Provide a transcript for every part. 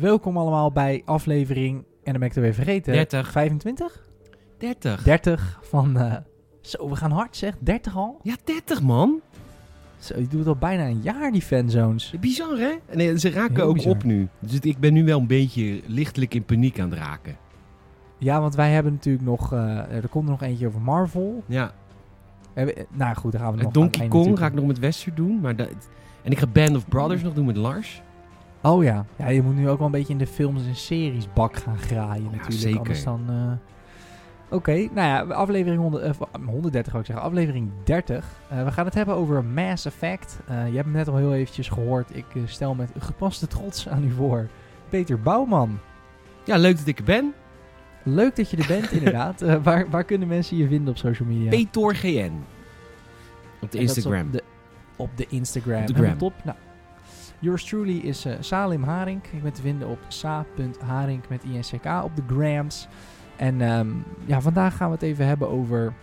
Welkom allemaal bij aflevering, en dan ben ik er weer vergeten. 30. 25? 30. 30 van... eh, zo, we gaan hard zeg. 30 al? Ja, 30 man. Zo, die doet het al bijna een jaar, die fanzones. Bizar hè? Nee, ze raken Heel ook bizar. op nu. Dus ik ben nu wel een beetje lichtelijk in paniek aan het raken. Ja, want wij hebben natuurlijk nog... eh, er komt er nog eentje over Marvel. Ja, We hebben- nou goed, daar gaan we nog en aan Donkey Kong ga ik nog met Wester doen. Maar dat, en ik ga Band of Brothers nog doen met Lars. Oh ja. Ja, je moet nu ook wel een beetje in de films en series bak gaan graaien natuurlijk. zeker. Anders dan... eh, Oké, nou ja, aflevering 100, eh, 130 zou ik zeggen. Aflevering 30. Eh, we gaan het hebben over Mass Effect. Eh, je hebt hem net al heel eventjes gehoord. Ik eh, stel met gepaste trots aan u voor. Peter Bouwman. Ja, leuk dat ik er ben. Leuk dat je er bent, inderdaad. Waar, waar kunnen mensen je vinden op social media? Petor GN. Op de En Instagram. Op de, op de Instagram. Op de gram. top. Nou, yours truly is Salim Haring. Ik ben te vinden op sa.haring met INCK op de grams. En ehm, ja, vandaag gaan we het even hebben over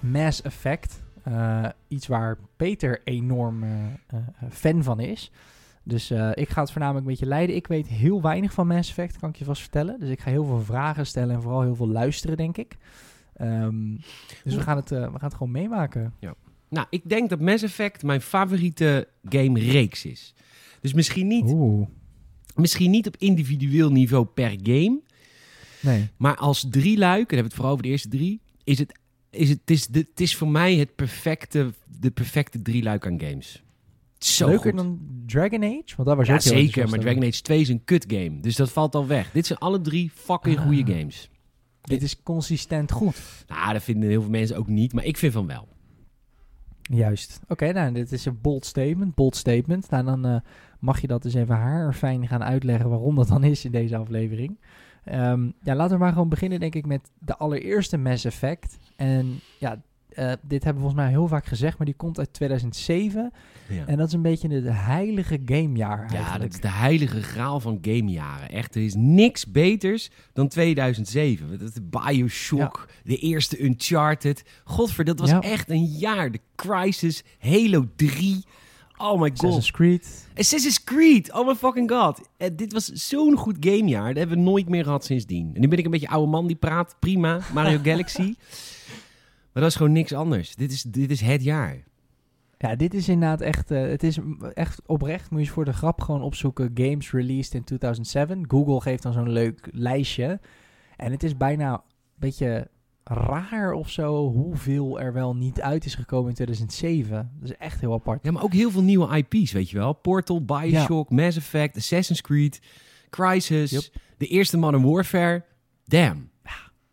Mass Effect. Eh, iets waar Peter enorm eh, eh, fan van is. Dus ik ga het voornamelijk een beetje leiden. Ik weet heel weinig van Mass Effect, kan ik je vast vertellen. Dus ik ga heel veel vragen stellen en vooral heel veel luisteren, denk ik. Ehm, dus we gaan, het, we gaan het gewoon meemaken. Nou, ik denk dat Mass Effect mijn favoriete game reeks is. Dus misschien niet, Oeh. misschien niet op individueel niveau per game. Nee. Maar als drie luik, en dan hebben we het vooral over de eerste drie, is het, is het, het, is de, het is voor mij het perfecte, de perfecte drie luik aan games. Zo Leuker goed. dan Dragon Age? Want dat was Ja, zeker, maar. Dragon Age 2 is een kut game. Dus dat valt al weg. Dit zijn alle drie fucking Ah. goede games. Dit is consistent goed. Nou, dat vinden heel veel mensen ook niet, maar ik vind van wel. Juist. Oké, nou, dit is een bold statement. Bold statement. Nou, dan eh, mag je dat dus even haar fijn gaan uitleggen waarom dat dan is in deze aflevering. Ehm, ja, laten we maar gewoon beginnen, denk ik, met de allereerste Mass Effect. En ja, eh, dit hebben we volgens mij heel vaak gezegd, maar die komt uit 2007. Ja. En dat is een beetje het heilige gamejaar Ja, eigenlijk. dat is de heilige graal van gamejaren. Echt, er is niks beters dan 2007. Dat is Bioshock, de eerste Uncharted. Godver, dat was Ja. echt een jaar. De Crisis, Halo 3. Oh my god. Assassin's Creed. Assassin's Creed, oh my fucking god. Eh, dit was zo'n goed gamejaar. Dat hebben we nooit meer gehad sindsdien. En nu ben ik een beetje oude man die praat. Prima, Mario Galaxy. Maar dat is gewoon niks anders. Dit is, dit is het jaar. Ja, dit is inderdaad echt, eh, het is echt oprecht. Moet je voor de grap gewoon opzoeken. Games released in 2007. Google geeft dan zo'n leuk lijstje. En het is bijna een beetje raar of zo hoeveel er wel niet uit is gekomen in 2007. Dat is echt heel apart. Ja, maar ook heel veel nieuwe IP's, weet je wel. Portal, Bioshock, Mass Effect, Assassin's Creed, Crisis, Yep. de eerste Modern Warfare. Damn.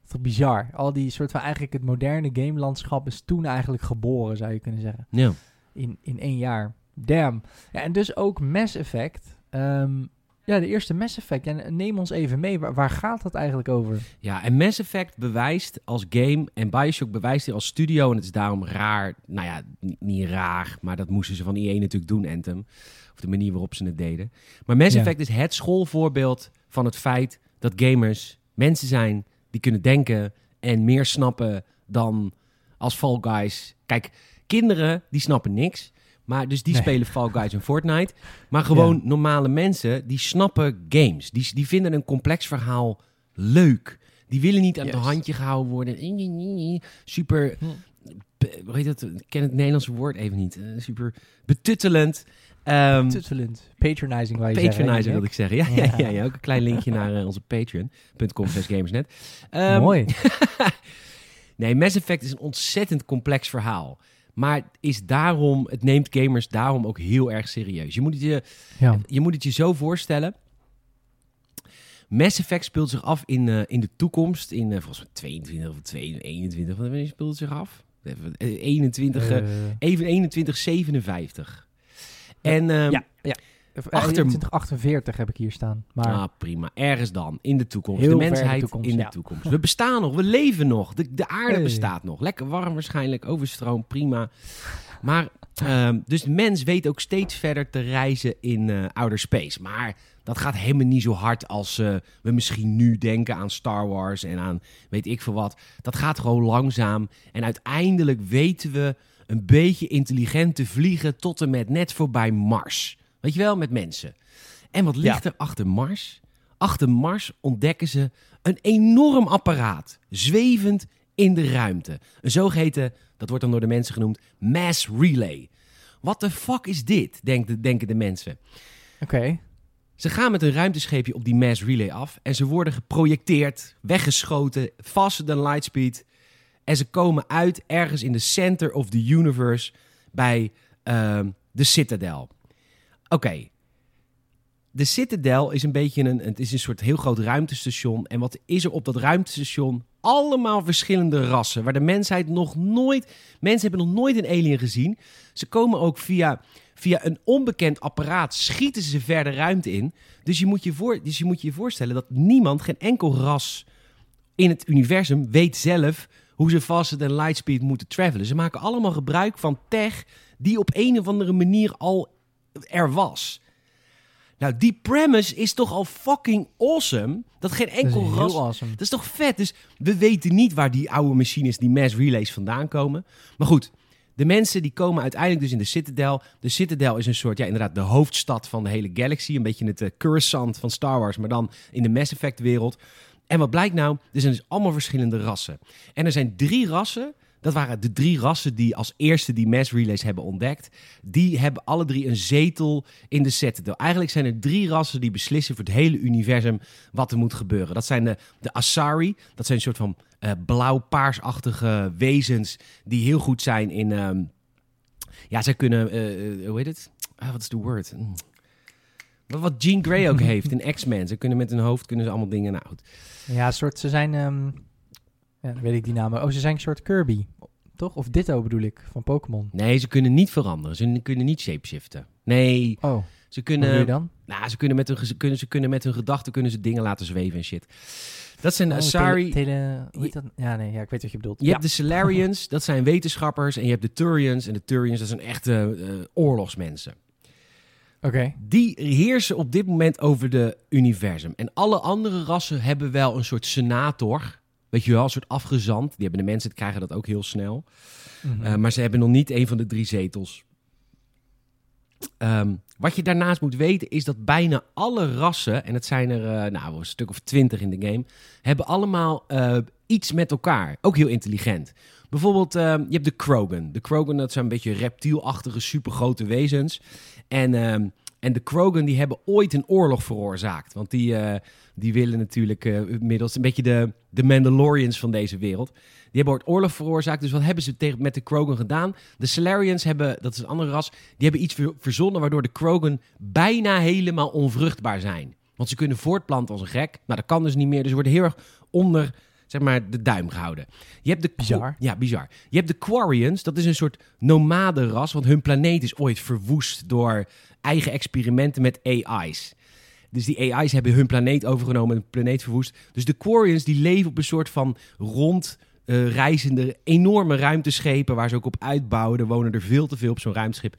Toch bizar. Al die soort van eigenlijk het moderne gamelandschap is toen eigenlijk geboren, zou je kunnen zeggen. Ja. In, in één jaar. Damn. Ja, en dus ook Mass Effect. Ehm, ja, de eerste Mass Effect. Ja, neem ons even mee. Waar, waar gaat dat eigenlijk over? ja, en Mass Effect bewijst als game en Bioshock bewijst hier als studio. En het is daarom raar, nou ja, niet raar, maar dat moesten ze van EA natuurlijk doen, Anthem. Of de manier waarop ze het deden. Maar Mass Ja. Effect is het schoolvoorbeeld van het feit dat gamers mensen zijn die kunnen denken en meer snappen dan als Fall Guys. Kijk, kinderen die snappen niks. Maar dus die Nee. spelen Fall Guys en Fortnite. Maar gewoon normale mensen die snappen games. Die, die vinden een complex verhaal leuk. Die willen niet aan het Juist. handje gehouden worden. Super, Hm. hoe heet dat? Ik ken het Nederlandse woord even niet. Eh, super betuttelend. Ehm Tuttelend. Patronizing, waar je Patronizer wilde ik zeggen. Ja, ja. Ja. Ja, ja, ook een klein linkje naar eh, onze patreon.com gamersnet. Ehm, Mooi. Nee, Mass Effect is een ontzettend complex verhaal. Maar het is daarom, het neemt gamers daarom ook heel erg serieus. Je moet het je, Ja. je, moet het je zo voorstellen. Mass Effect speelt zich af in, eh, in de toekomst. In uh, volgens mij 22 of 22, 21. Wanneer speelt het zich af? Even, eh, 21, eh, Eh, even 2157. En ehm, ja, ja. Achter- 2048 heb ik hier staan. Maar Ah, prima. Ergens dan. In de toekomst. Heel de mensheid in de toekomst. We bestaan nog. We leven nog. De, de aarde Hey. bestaat nog. Lekker warm waarschijnlijk. Overstroom. Prima. Maar, ehm, dus de mens weet ook steeds verder te reizen in eh, outer space. Maar dat gaat helemaal niet zo hard als eh, we misschien nu denken aan Star Wars en aan weet ik veel wat. Dat gaat gewoon langzaam. En uiteindelijk weten we een beetje intelligent te vliegen tot en met net voorbij Mars. Weet je wel, met mensen. En wat ligt Ja. er achter Mars? Achter Mars ontdekken ze een enorm apparaat, zwevend in de ruimte. Een zogeheten, dat wordt dan door de mensen genoemd, mass relay. Wat de fuck is dit, denken, denken de mensen. Oké. Ze gaan met een ruimtescheepje op die mass relay af en ze worden geprojecteerd, weggeschoten, faster than lightspeed. En ze komen uit ergens in de center of the universe bij ehm, de Citadel. Oké. De Citadel is een beetje een, het is een soort heel groot ruimtestation. En wat is er op dat ruimtestation? Allemaal verschillende rassen, waar de mensheid nog nooit... Mensen hebben nog nooit een alien gezien. Ze komen ook via, via een onbekend apparaat, schieten ze verder ruimte in. Dus je, moet je voor, dus je moet je voorstellen dat niemand, geen enkel ras in het universum weet zelf hoe ze faster than lightspeed moeten travelen. Ze maken allemaal gebruik van tech die op een of andere manier al er was. Nou, die premise is toch al fucking awesome. Dat geen enkel ras awesome. dat is toch vet? Dus we weten niet waar die oude machines, die mass relays vandaan komen. Maar goed, de mensen die komen uiteindelijk dus in de Citadel. De Citadel is een soort, ja inderdaad, de hoofdstad van de hele galaxy. Een beetje het uh, Coruscant van Star Wars, maar dan in de Mass Effect wereld. En wat blijkt nou? Er zijn dus allemaal verschillende rassen. En er zijn drie rassen. Dat waren de drie rassen die als eerste die mass relays hebben ontdekt. Die hebben alle drie een zetel in de Citadel. Eigenlijk zijn er drie rassen die beslissen voor het hele universum wat er moet gebeuren. Dat zijn de, de Asari. Dat zijn een soort van eh, blauw-paarsachtige wezens die heel goed zijn in... ehm, ja, zij kunnen... eh, eh, hoe heet het? Ah, wat is de word? Mm. Wat, Jean Grey ook heeft in X-Men. Ze kunnen met hun hoofd kunnen ze allemaal dingen... Nou, goed. Ja, soort, ze zijn, ehm, ja, dan weet ik die namen. Oh, ze zijn een soort Kirby, toch? Of Ditto bedoel ik, van Pokémon. Nee, ze kunnen niet veranderen. Ze kunnen niet shapeshiften. Nee, Oh, ze kunnen... dan? Nou, ze kunnen met hun, ze kunnen, ze kunnen met hun gedachten kunnen ze dingen laten zweven en shit. Dat zijn de Oh, Asari. tele- tele- dat? Ja, nee, ja, ik weet wat je bedoelt. Je ja. hebt de Solarians, dat zijn wetenschappers. En je hebt de Turians. En de Turians, dat zijn echte eh, oorlogsmensen. Oké. Die heersen op dit moment over de universum. En alle andere rassen hebben wel een soort senator. Weet je wel, een soort afgezant. Die hebben de mensen, krijgen dat ook heel snel. Mhm. Uh, maar ze hebben nog niet een van de drie zetels. Um, wat je daarnaast moet weten is dat bijna alle rassen, en het zijn er uh, nou, een stuk of twintig in de game, hebben allemaal uh, iets met elkaar. Ook heel intelligent. Bijvoorbeeld, uh, je hebt de Krogan. De Krogan, dat zijn een beetje reptielachtige, supergrote wezens. En, um, en de Krogan, die hebben ooit een oorlog veroorzaakt. Want die, uh, die willen natuurlijk uh, middels een beetje de, de Mandalorians van deze wereld. Die hebben ooit oorlog veroorzaakt. Dus wat hebben ze tegen, met de Krogan gedaan? De Solarians hebben, dat is een andere ras, die hebben iets verzonnen waardoor de Krogan bijna helemaal onvruchtbaar zijn. Want ze kunnen voortplanten als een gek. Nou, dat kan dus niet meer. Dus ze worden heel erg onder zeg maar, de duim gehouden. Je hebt de bizar. Ja, bizar. Je hebt de Quarians, dat is een soort nomadenras, want hun planeet is ooit verwoest door eigen experimenten met AI's. Dus die AI's hebben hun planeet overgenomen en de planeet verwoest. Dus de Quarians die leven op een soort van rond uh, reizende enorme ruimteschepen waar ze ook op uitbouwen. Er wonen er veel te veel op zo'n ruimteschip.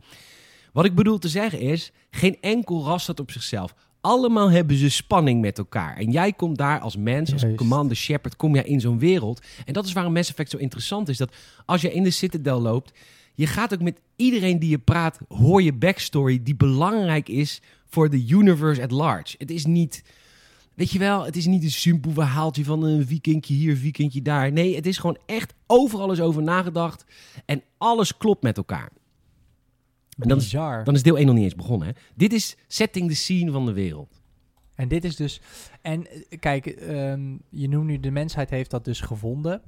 Wat ik bedoel te zeggen is, geen enkel ras staat op zichzelf. Allemaal hebben ze spanning met elkaar. En jij komt daar als mens, als Juist. Commander Shepard, kom jij in zo'n wereld. En dat is waarom Mass Effect zo interessant is. Dat als je in de Citadel loopt, je gaat ook met iedereen die je praat, hoor je backstory die belangrijk is voor de universe at large. Het is niet, weet je wel, het is niet een simpel verhaaltje van een weekendje hier, weekendje daar. Nee, het is gewoon echt overal is over nagedacht en alles klopt met elkaar. En dan is, Bizar. dan is deel 1 nog niet eens begonnen. Hè? Dit is setting the scene van de wereld. En dit is dus... En eh, kijk, ehm, je noemt nu de mensheid heeft dat dus gevonden.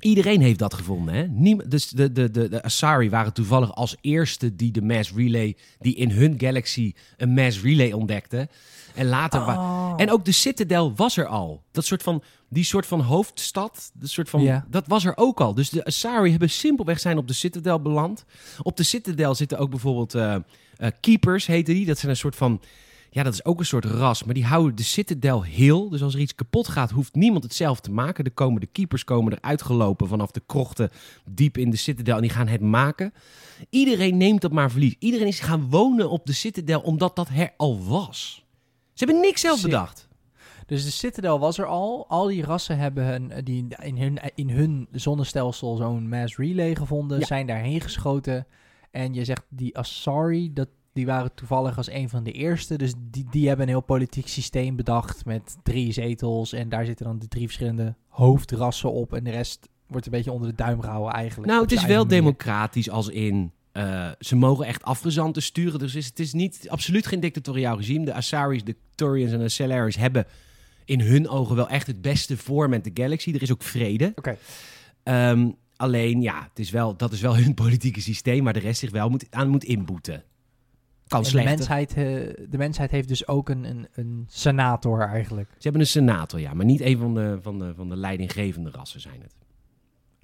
Iedereen heeft dat gevonden. Hè? Niem, dus de, de, de, de Asari waren toevallig als eerste die de mass relay, die in hun galaxy een mass relay ontdekten. En later. Oh. En ook de Citadel was er al. Dat soort van, die soort van hoofdstad, de soort van, Ja. dat was er ook al. Dus de Asari hebben simpelweg zijn op de Citadel beland. Op de Citadel zitten ook bijvoorbeeld eh, eh, keepers, heten die. Dat zijn een soort van, Ja, dat is ook een soort ras, maar die houden de Citadel heel. Dus als er iets kapot gaat, hoeft niemand het zelf te maken. Er komen de keepers komen eruit gelopen vanaf de krochten diep in de Citadel en die gaan het maken. Iedereen neemt dat maar verlies. Iedereen is gaan wonen op de Citadel omdat dat er al was. Ze hebben niks zelf bedacht. Dus de Citadel was er al. Al die rassen hebben hun, die in, hun, in hun zonnestelsel zo'n mass relay gevonden. Ja. Zijn daarheen geschoten. En je zegt die Asari, dat, die waren toevallig als een van de eerste. Dus die, die hebben een heel politiek systeem bedacht met drie zetels. En daar zitten dan de drie verschillende hoofdrassen op. En de rest wordt een beetje onder de duim gehouden eigenlijk. Nou, het is wel manier. democratisch als in... eh, ze mogen echt afgezanten sturen. Dus is, het is niet, absoluut geen dictatoriaal regime. De Asaris, de Turians en de Celaris hebben in hun ogen wel echt het beste voor met de Galaxy. Er is ook vrede. Oké. Ehm, alleen, ja, het is wel, dat is wel hun politieke systeem... waar de rest zich wel moet, aan moet inboeten. Kan de mensheid, eh, de mensheid heeft dus ook een, een, een senator eigenlijk. Ze hebben een senator, ja. Maar niet een van de, van de, van de leidinggevende rassen zijn het.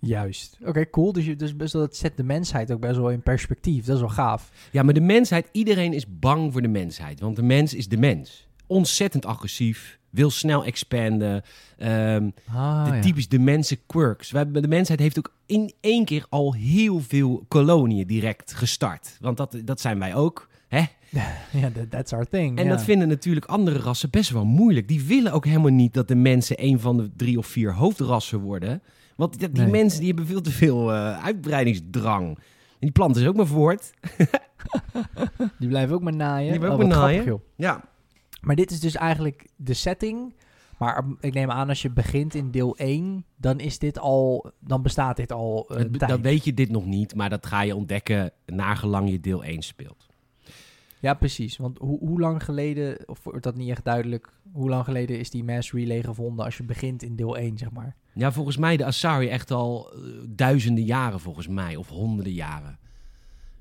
Juist. Oké, cool. Dus, je, dus best wel, dat zet de mensheid ook best wel in perspectief. Dat is wel gaaf. Ja, maar de mensheid, iedereen is bang voor de mensheid. Want de mens is de mens. Ontzettend agressief, wil snel expanden. ehm, Ah, de typisch de mensen quirks. We hebben, de mensheid heeft ook in één keer al heel veel koloniën direct gestart. Want dat, dat zijn wij ook. Hè? Ja, that- that's our thing. En dat vinden natuurlijk andere rassen best wel moeilijk. Die willen ook helemaal niet dat de mensen een van de drie of vier hoofdrassen worden. Want die, Nee. mensen die hebben veel te veel eh, uitbreidingsdrang. En die planten is ook maar voort. Die blijven ook maar naaien. Die blijven Oh, ook wat maar naaien. joh. Ja, Maar dit is dus eigenlijk de setting. Maar ik neem aan als je begint in deel 1, dan is dit al, dan bestaat dit al tijd. dan weet je dit nog niet, maar dat ga je ontdekken nagelang je deel 1 speelt. Ja, precies. Want hoe hoe lang geleden, of wordt dat niet echt duidelijk, hoe lang geleden is die mass relay gevonden als je begint in deel 1, zeg maar? Ja, volgens mij de Asari echt al eh, duizenden jaren volgens mij, of honderden jaren.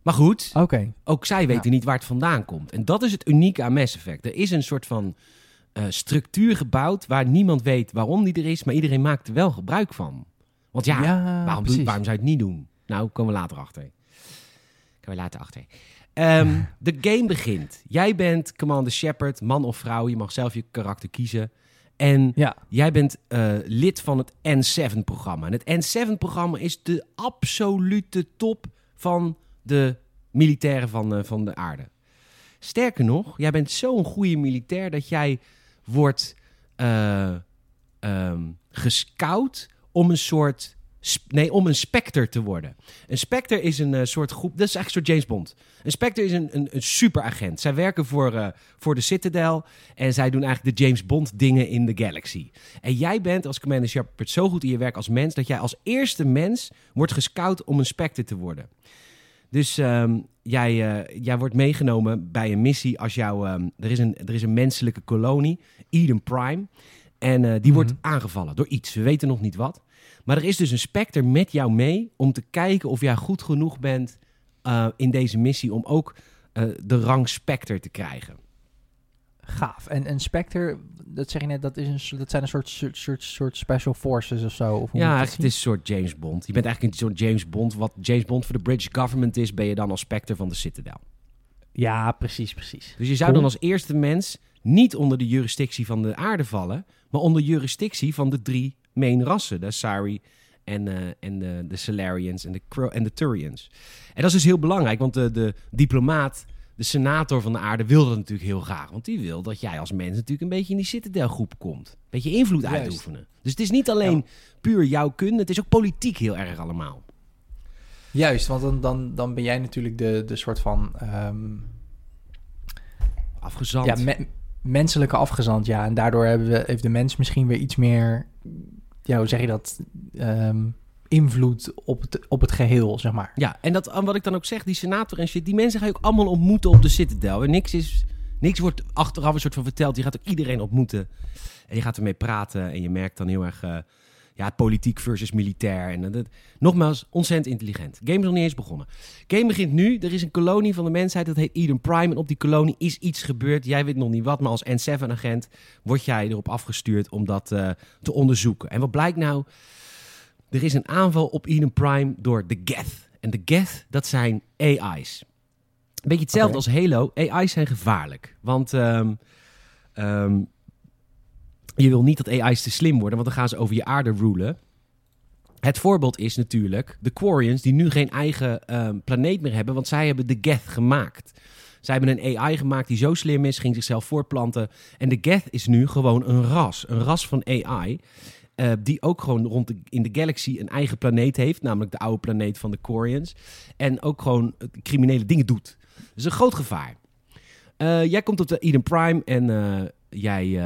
Maar goed, Oké. ook zij weten niet waar het vandaan komt. En dat is het unieke aan Mass Effect. Er is een soort van eh, structuur gebouwd waar niemand weet waarom die er is, maar iedereen maakt er wel gebruik van. Want ja, waarom, waarom zou je het niet doen? Nou, komen we later achter. Komen we later achter. Ehm, de game begint. Jij bent Commander Shepard, man of vrouw. Je mag zelf je karakter kiezen. En Ja, jij bent eh, lid van het N7-programma. En het N7-programma is de absolute top van de militairen van, eh, van de aarde. Sterker nog, jij bent zo'n goede militair dat jij wordt ehm, gescout om een soort... Nee, om een Spectre te worden. Een Spectre is een eh, soort groep... Dat is eigenlijk een soort James Bond. Een Spectre is een, een, een superagent. Zij werken voor, eh, voor de Citadel... en zij doen eigenlijk de James Bond dingen in de Galaxy. En jij bent als Commander Shepard zo goed in je werk als mens... dat jij als eerste mens wordt gescout om een Spectre te worden. Dus ehm, jij, eh, jij wordt meegenomen bij een missie als jou... ehm, er, is een, er is een menselijke kolonie, Eden Prime... En die wordt Mhm. aangevallen door iets. We weten nog niet wat. Maar er is dus een Spectre met jou mee om te kijken of jij goed genoeg bent eh, in deze missie om ook eh, de rang Spectre te krijgen. gaaf. En een Spectre, dat zeg je net, dat, is een, dat zijn een soort, soort, soort, special forces of zo. Of ja, het is een soort James Bond. Je bent eigenlijk een soort James Bond. Wat James Bond voor de British government is, ben je dan als Spectre van de Citadel. Ja, precies, precies. Dus je zou Cool. dan als eerste mens niet onder de jurisdictie van de aarde vallen, maar onder jurisdictie van de drie main rassen, de Asari en, eh, en de, de Salarians en de, Crow en de Turians. En dat is dus heel belangrijk, want de, de diplomaat, de senator van de aarde wil dat natuurlijk heel graag. Want die wil dat jij als mens natuurlijk een beetje in die Citadel-groep komt. Een beetje invloed Juist. uitoefenen. Dus het is niet alleen puur jouw kunde, het is ook politiek heel erg allemaal. Juist, want dan, dan, dan ben jij natuurlijk de, de soort van ehm, Afgezand. ja, me- menselijke afgezant. Ja, en daardoor hebben we, heeft de mens misschien weer iets meer, ja, hoe zeg je dat, Ehm, invloed op het, op het geheel, zeg maar. Ja, en dat, wat ik dan ook zeg, die senator en shit, die mensen ga je ook allemaal ontmoeten op de Citadel. En niks, is, niks wordt achteraf een soort van verteld. Je gaat ook iedereen ontmoeten. En je gaat ermee praten. En je merkt dan heel erg, eh, ja, politiek versus militair. En dat, nogmaals, ontzettend intelligent. Game is nog niet eens begonnen. Game begint nu. Er is een kolonie van de mensheid, dat heet Eden Prime. En op die kolonie is iets gebeurd. Jij weet nog niet wat, maar als N7-agent word jij erop afgestuurd om dat eh, te onderzoeken. En wat blijkt nou? Er is een aanval op Eden Prime door de Geth. En de Geth, dat zijn AI's. Een beetje hetzelfde als Halo. AI's zijn gevaarlijk. Want ehm, je wil niet dat AI's te slim worden, want dan gaan ze over je aarde rulen. Het voorbeeld is natuurlijk de Quarians, die nu geen eigen ehm, planeet meer hebben, want zij hebben de Geth gemaakt. Zij hebben een AI gemaakt die zo slim is, ging zichzelf voortplanten. En de Geth is nu gewoon een ras, een ras van AI. eh, die ook gewoon rond de, in de galaxy een eigen planeet heeft, namelijk de oude planeet van de Quarians. En ook gewoon criminele dingen doet. Dus een groot gevaar. Eh, jij komt op de Eden Prime en eh, jij.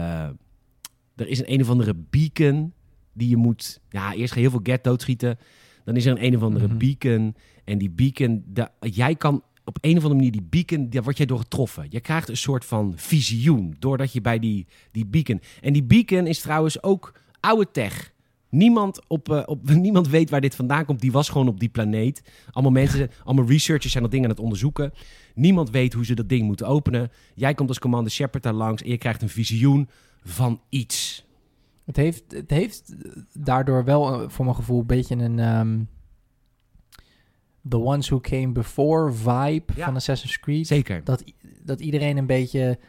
Er is een een of andere beacon die je moet. Ja, eerst ga je heel veel get doodschieten. Dan is er een een of andere Mhm. beacon. En die beacon. jij kan op een of andere manier die beacon. Daar word jij door getroffen. Je krijgt een soort van visioen. Doordat je bij die, die beacon. En die beacon is trouwens ook oude tech. Niemand, op, eh, op, niemand weet waar dit vandaan komt. Die was gewoon op die planeet. Allemaal mensen, allemaal researchers zijn dat ding aan het onderzoeken. Niemand weet hoe ze dat ding moeten openen. Jij komt als Commander Shepard daar langs en je krijgt een visioen van iets. Het heeft, het heeft daardoor wel eh, voor mijn gevoel een beetje een... ehm, The Ones Who Came Before vibe Ja. van Assassin's Creed. Zeker. Dat, dat iedereen een beetje...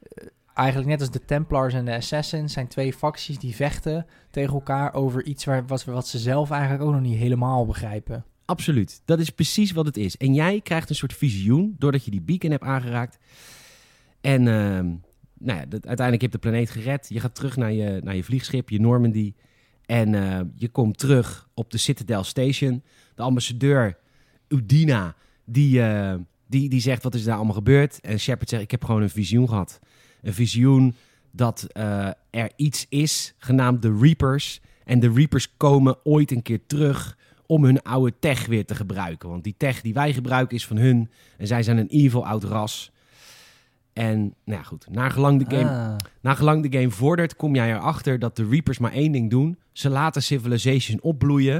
eh, eigenlijk net als de Templars en de Assassins... zijn twee facties die vechten tegen elkaar over iets... Waar, wat, wat ze zelf eigenlijk ook nog niet helemaal begrijpen. Absoluut. Dat is precies wat het is. En jij krijgt een soort visioen doordat je die beacon hebt aangeraakt. En ehm, nou ja, dat, uiteindelijk heb je de planeet gered. Je gaat terug naar je, naar je vliegschip, je Normandy. En eh, je komt terug op de Citadel Station. De ambassadeur Udina, die, eh, die, die zegt wat is daar allemaal gebeurd. En Shepard zegt, ik heb gewoon een visioen gehad. Een visioen dat eh, er iets is, genaamd de Reapers. En de Reapers komen ooit een keer terug om hun oude tech weer te gebruiken. Want die tech die wij gebruiken is van hun. En zij zijn een evil oud ras. En nou ja, goed, nagelang de game Ah, Nagelang de game vordert, kom jij erachter dat de Reapers maar één ding doen. Ze laten Civilization opbloeien.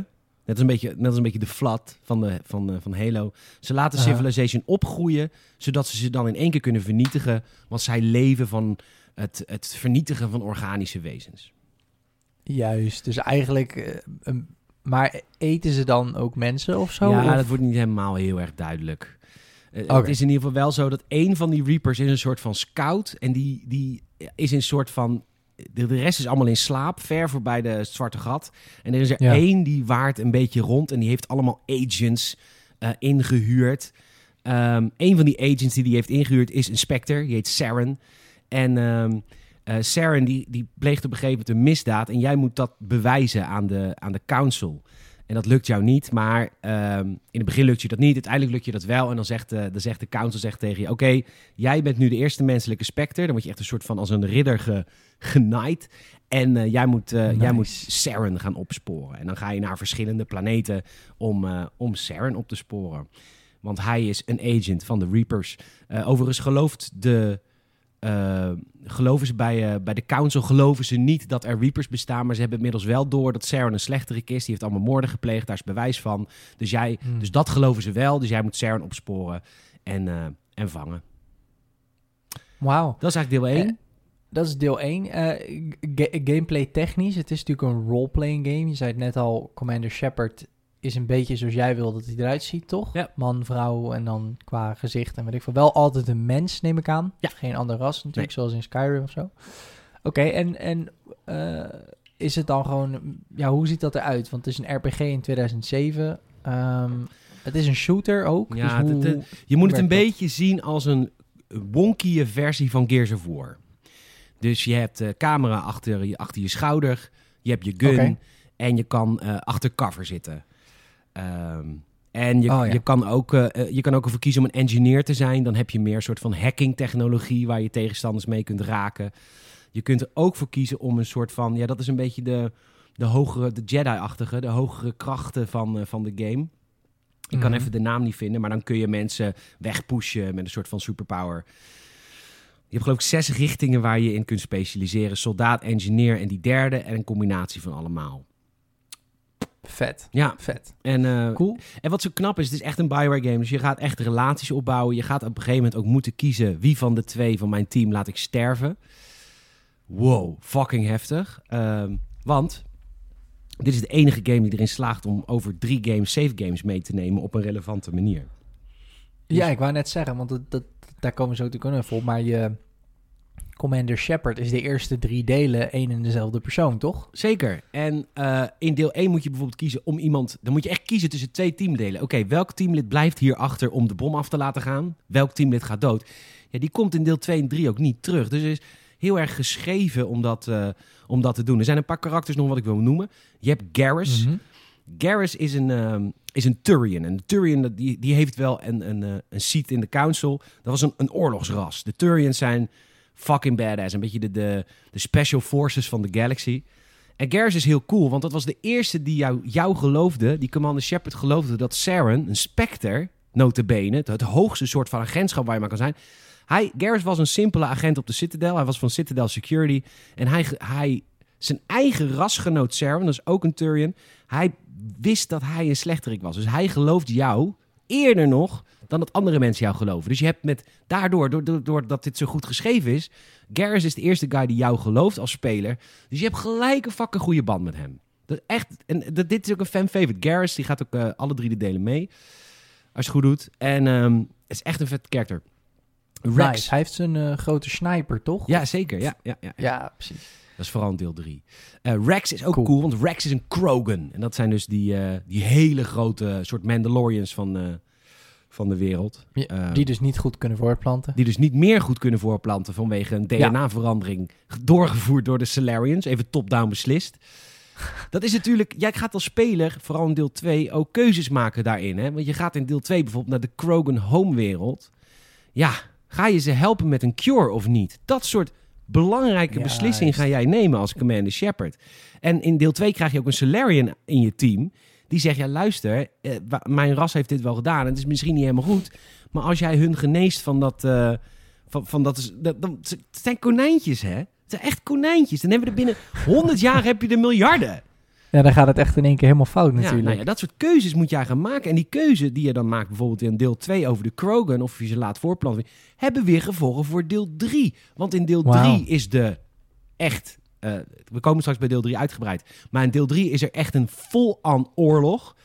Net als een beetje, net als een beetje de Flood van, de, van, van Halo. Ze laten. Civilization opgroeien, zodat ze ze dan in één keer kunnen vernietigen. Want zij leven van het, het vernietigen van organische wezens. juist. Dus eigenlijk... eh, een- maar eten ze dan ook mensen of zo? ja, Of- dat wordt niet helemaal heel erg duidelijk. Eh. Het is in ieder geval wel zo dat één van die Reapers is een soort van scout. En die, die is een soort van... De, rest is allemaal in slaap, ver voorbij de zwarte gat. En er is er Ja. één die waart een beetje rond. En die heeft allemaal agents eh, ingehuurd. Ehm een van die agents die die heeft ingehuurd is een Spectre. Die heet Saren. En ehm eh, Saren die, die pleegt op een gegeven moment een misdaad. En jij moet dat bewijzen aan de, aan de council. En dat lukt jou niet, maar ehm, in het begin lukt je dat niet. Uiteindelijk lukt je dat wel. En dan zegt, de dan zegt de council zegt tegen je... Oké, jij bent nu de eerste menselijke specter. Dan word je echt een soort van als een ridder ge, genaaid. En eh, jij, moet, eh, jij moet Saren gaan opsporen. En dan ga je naar verschillende planeten om, eh om Saren op te sporen. Want hij is een agent van de Reapers. Overigens gelooft de... eh, geloven ze bij, eh, bij de council geloven ze niet dat er Reapers bestaan, maar ze hebben inmiddels wel door dat Saren een slechterik is. Die heeft allemaal moorden gepleegd, daar is bewijs van. Dus, jij, Hmm. dus dat geloven ze wel. Dus jij moet Saren opsporen en, eh, en vangen. Wauw. Dat is eigenlijk deel 1. Eh, Dat is deel 1. gameplay technisch, het is natuurlijk een role-playing game. Je zei het net al, Commander Shepard is een beetje zoals jij wil dat hij eruit ziet, toch? Ja. Man, vrouw en dan qua gezicht en weet ik veel. Wel altijd een mens, neem ik aan. Ja. Geen ander ras natuurlijk, zoals in Skyrim of zo. Oké, en, en eh, is het dan gewoon... Ja, hoe ziet dat eruit? Want het is een RPG in 2007. Ehm, het is een shooter ook. Ja, dus hoe, Je moet het een dat? beetje zien als een wonkie versie van Gears of War. Dus je hebt de camera achter je, achter je schouder, je hebt je gun en je kan eh, achter cover zitten. Ehm, en je, Oh, ja. je, kan ook, eh, eh, je kan ook ervoor kiezen om een engineer te zijn. Dan heb je meer een soort van hacking technologie waar je tegenstanders mee kunt raken. Je kunt er ook voor kiezen om een soort van, ja dat is een beetje de, de hogere, de Jedi-achtige, de hogere krachten van, eh, van de game. Ik kan Mhm. even de naam niet vinden, maar dan kun je mensen wegpushen met een soort van superpower. Je hebt geloof ik zes richtingen waar je in kunt specialiseren. Soldaat, engineer en die derde en een combinatie van allemaal. Vet, Ja, vet. en, eh, Cool. en wat zo knap is, het is echt een Bioware game. Dus je gaat echt relaties opbouwen. Je gaat op een gegeven moment ook moeten kiezen wie van de twee van mijn team laat ik sterven. Wow, fucking heftig. Ehm, want dit is de enige game die erin slaagt om over drie games save games mee te nemen op een relevante manier. Ja, ik wou net zeggen, want dat, dat, daar komen we zo natuurlijk ook even op. Maar je Commander Shepard is de eerste drie delen één en dezelfde persoon, toch? Zeker. En uh, in deel 1 moet je bijvoorbeeld kiezen om iemand... Dan moet je echt kiezen tussen twee teamdelen. Oké, welk teamlid blijft hier achter om de bom af te laten gaan? Welk teamlid gaat dood? Ja, die komt in deel 2 en 3 ook niet terug. Dus het is heel erg geschreven om dat, uh, om dat te doen. Er zijn een paar karakters nog wat ik wil noemen. Je hebt Garrus. Mhm. Garrus is een, um, is een Turian. En de Turian die, die heeft wel een, een, uh, een seat in de council. Dat was een, een oorlogsras. De Turians zijn fucking badass. Een beetje de, de, special forces van de galaxy. En Garrus is heel cool, want dat was de eerste die jou, jou geloofde, die Commander Shepard geloofde, dat Saren, een Spectre, notabene, het, het hoogste soort van agentschap waar je maar kan zijn. Hij, Garrus was een simpele agent op de Citadel. Hij was van Citadel Security. En hij, hij zijn eigen rasgenoot Saren, dat is ook een Turian, hij wist dat hij een slechterik was. Dus hij geloofde jou eerder nog dan dat andere mensen jou geloven. Dus je hebt met daardoor, doordat door, door dit zo goed geschreven is, Garrus is de eerste guy die jou gelooft als speler. Dus je hebt gelijk een fucking goede band met hem. Dat echt, en dat, dit is ook een fan favorite. Garrus die gaat ook uh, alle drie de delen mee. Als je het goed doet. En um, het is echt een vet karakter. Rex. Hij heeft zijn uh, grote sniper, toch? Ja, zeker. Ja, ja, ja, ja. ja precies. Dat is vooral in deel 3. Uh, Rex is ook cool. cool. want Rex is een Krogan. En dat zijn dus die, uh, die hele grote soort Mandalorians van, van de wereld. Ja, die dus niet goed kunnen voorplanten. Die dus niet meer goed kunnen voorplanten vanwege een DNA-verandering doorgevoerd door de Salarians. Even top-down beslist. Dat is natuurlijk, jij gaat als speler, vooral in deel 2, ook keuzes maken daarin. Hè? Want je gaat in deel 2 bijvoorbeeld naar de Krogan home-wereld. Ja, ga je ze helpen met een cure of niet? Dat soort belangrijke ja, beslissing ga jij nemen als Commander Shepard. En in deel 2 krijg je ook een Solarian in je team. Die zegt, ja luister, eh, mijn ras heeft dit wel gedaan. En het is misschien niet helemaal goed. Maar als jij hun geneest van dat... Uh, van, van dat, dat, dat, het zijn konijntjes, hè? Het zijn echt konijntjes. Dan hebben we er binnen 100 jaar heb je er miljarden. Ja, dan gaat het echt in één keer helemaal fout natuurlijk. Ja, nou ja, dat soort keuzes moet jij gaan maken. En die keuze die je dan maakt, bijvoorbeeld in deel 2 over de Krogan, of je ze laat voorplanten, hebben weer gevolgen voor deel 3. Want in deel 3 wow. is de echt. Uh, we komen straks bij deel 3 uitgebreid. Maar in deel 3 is er echt een vol-aan oorlog.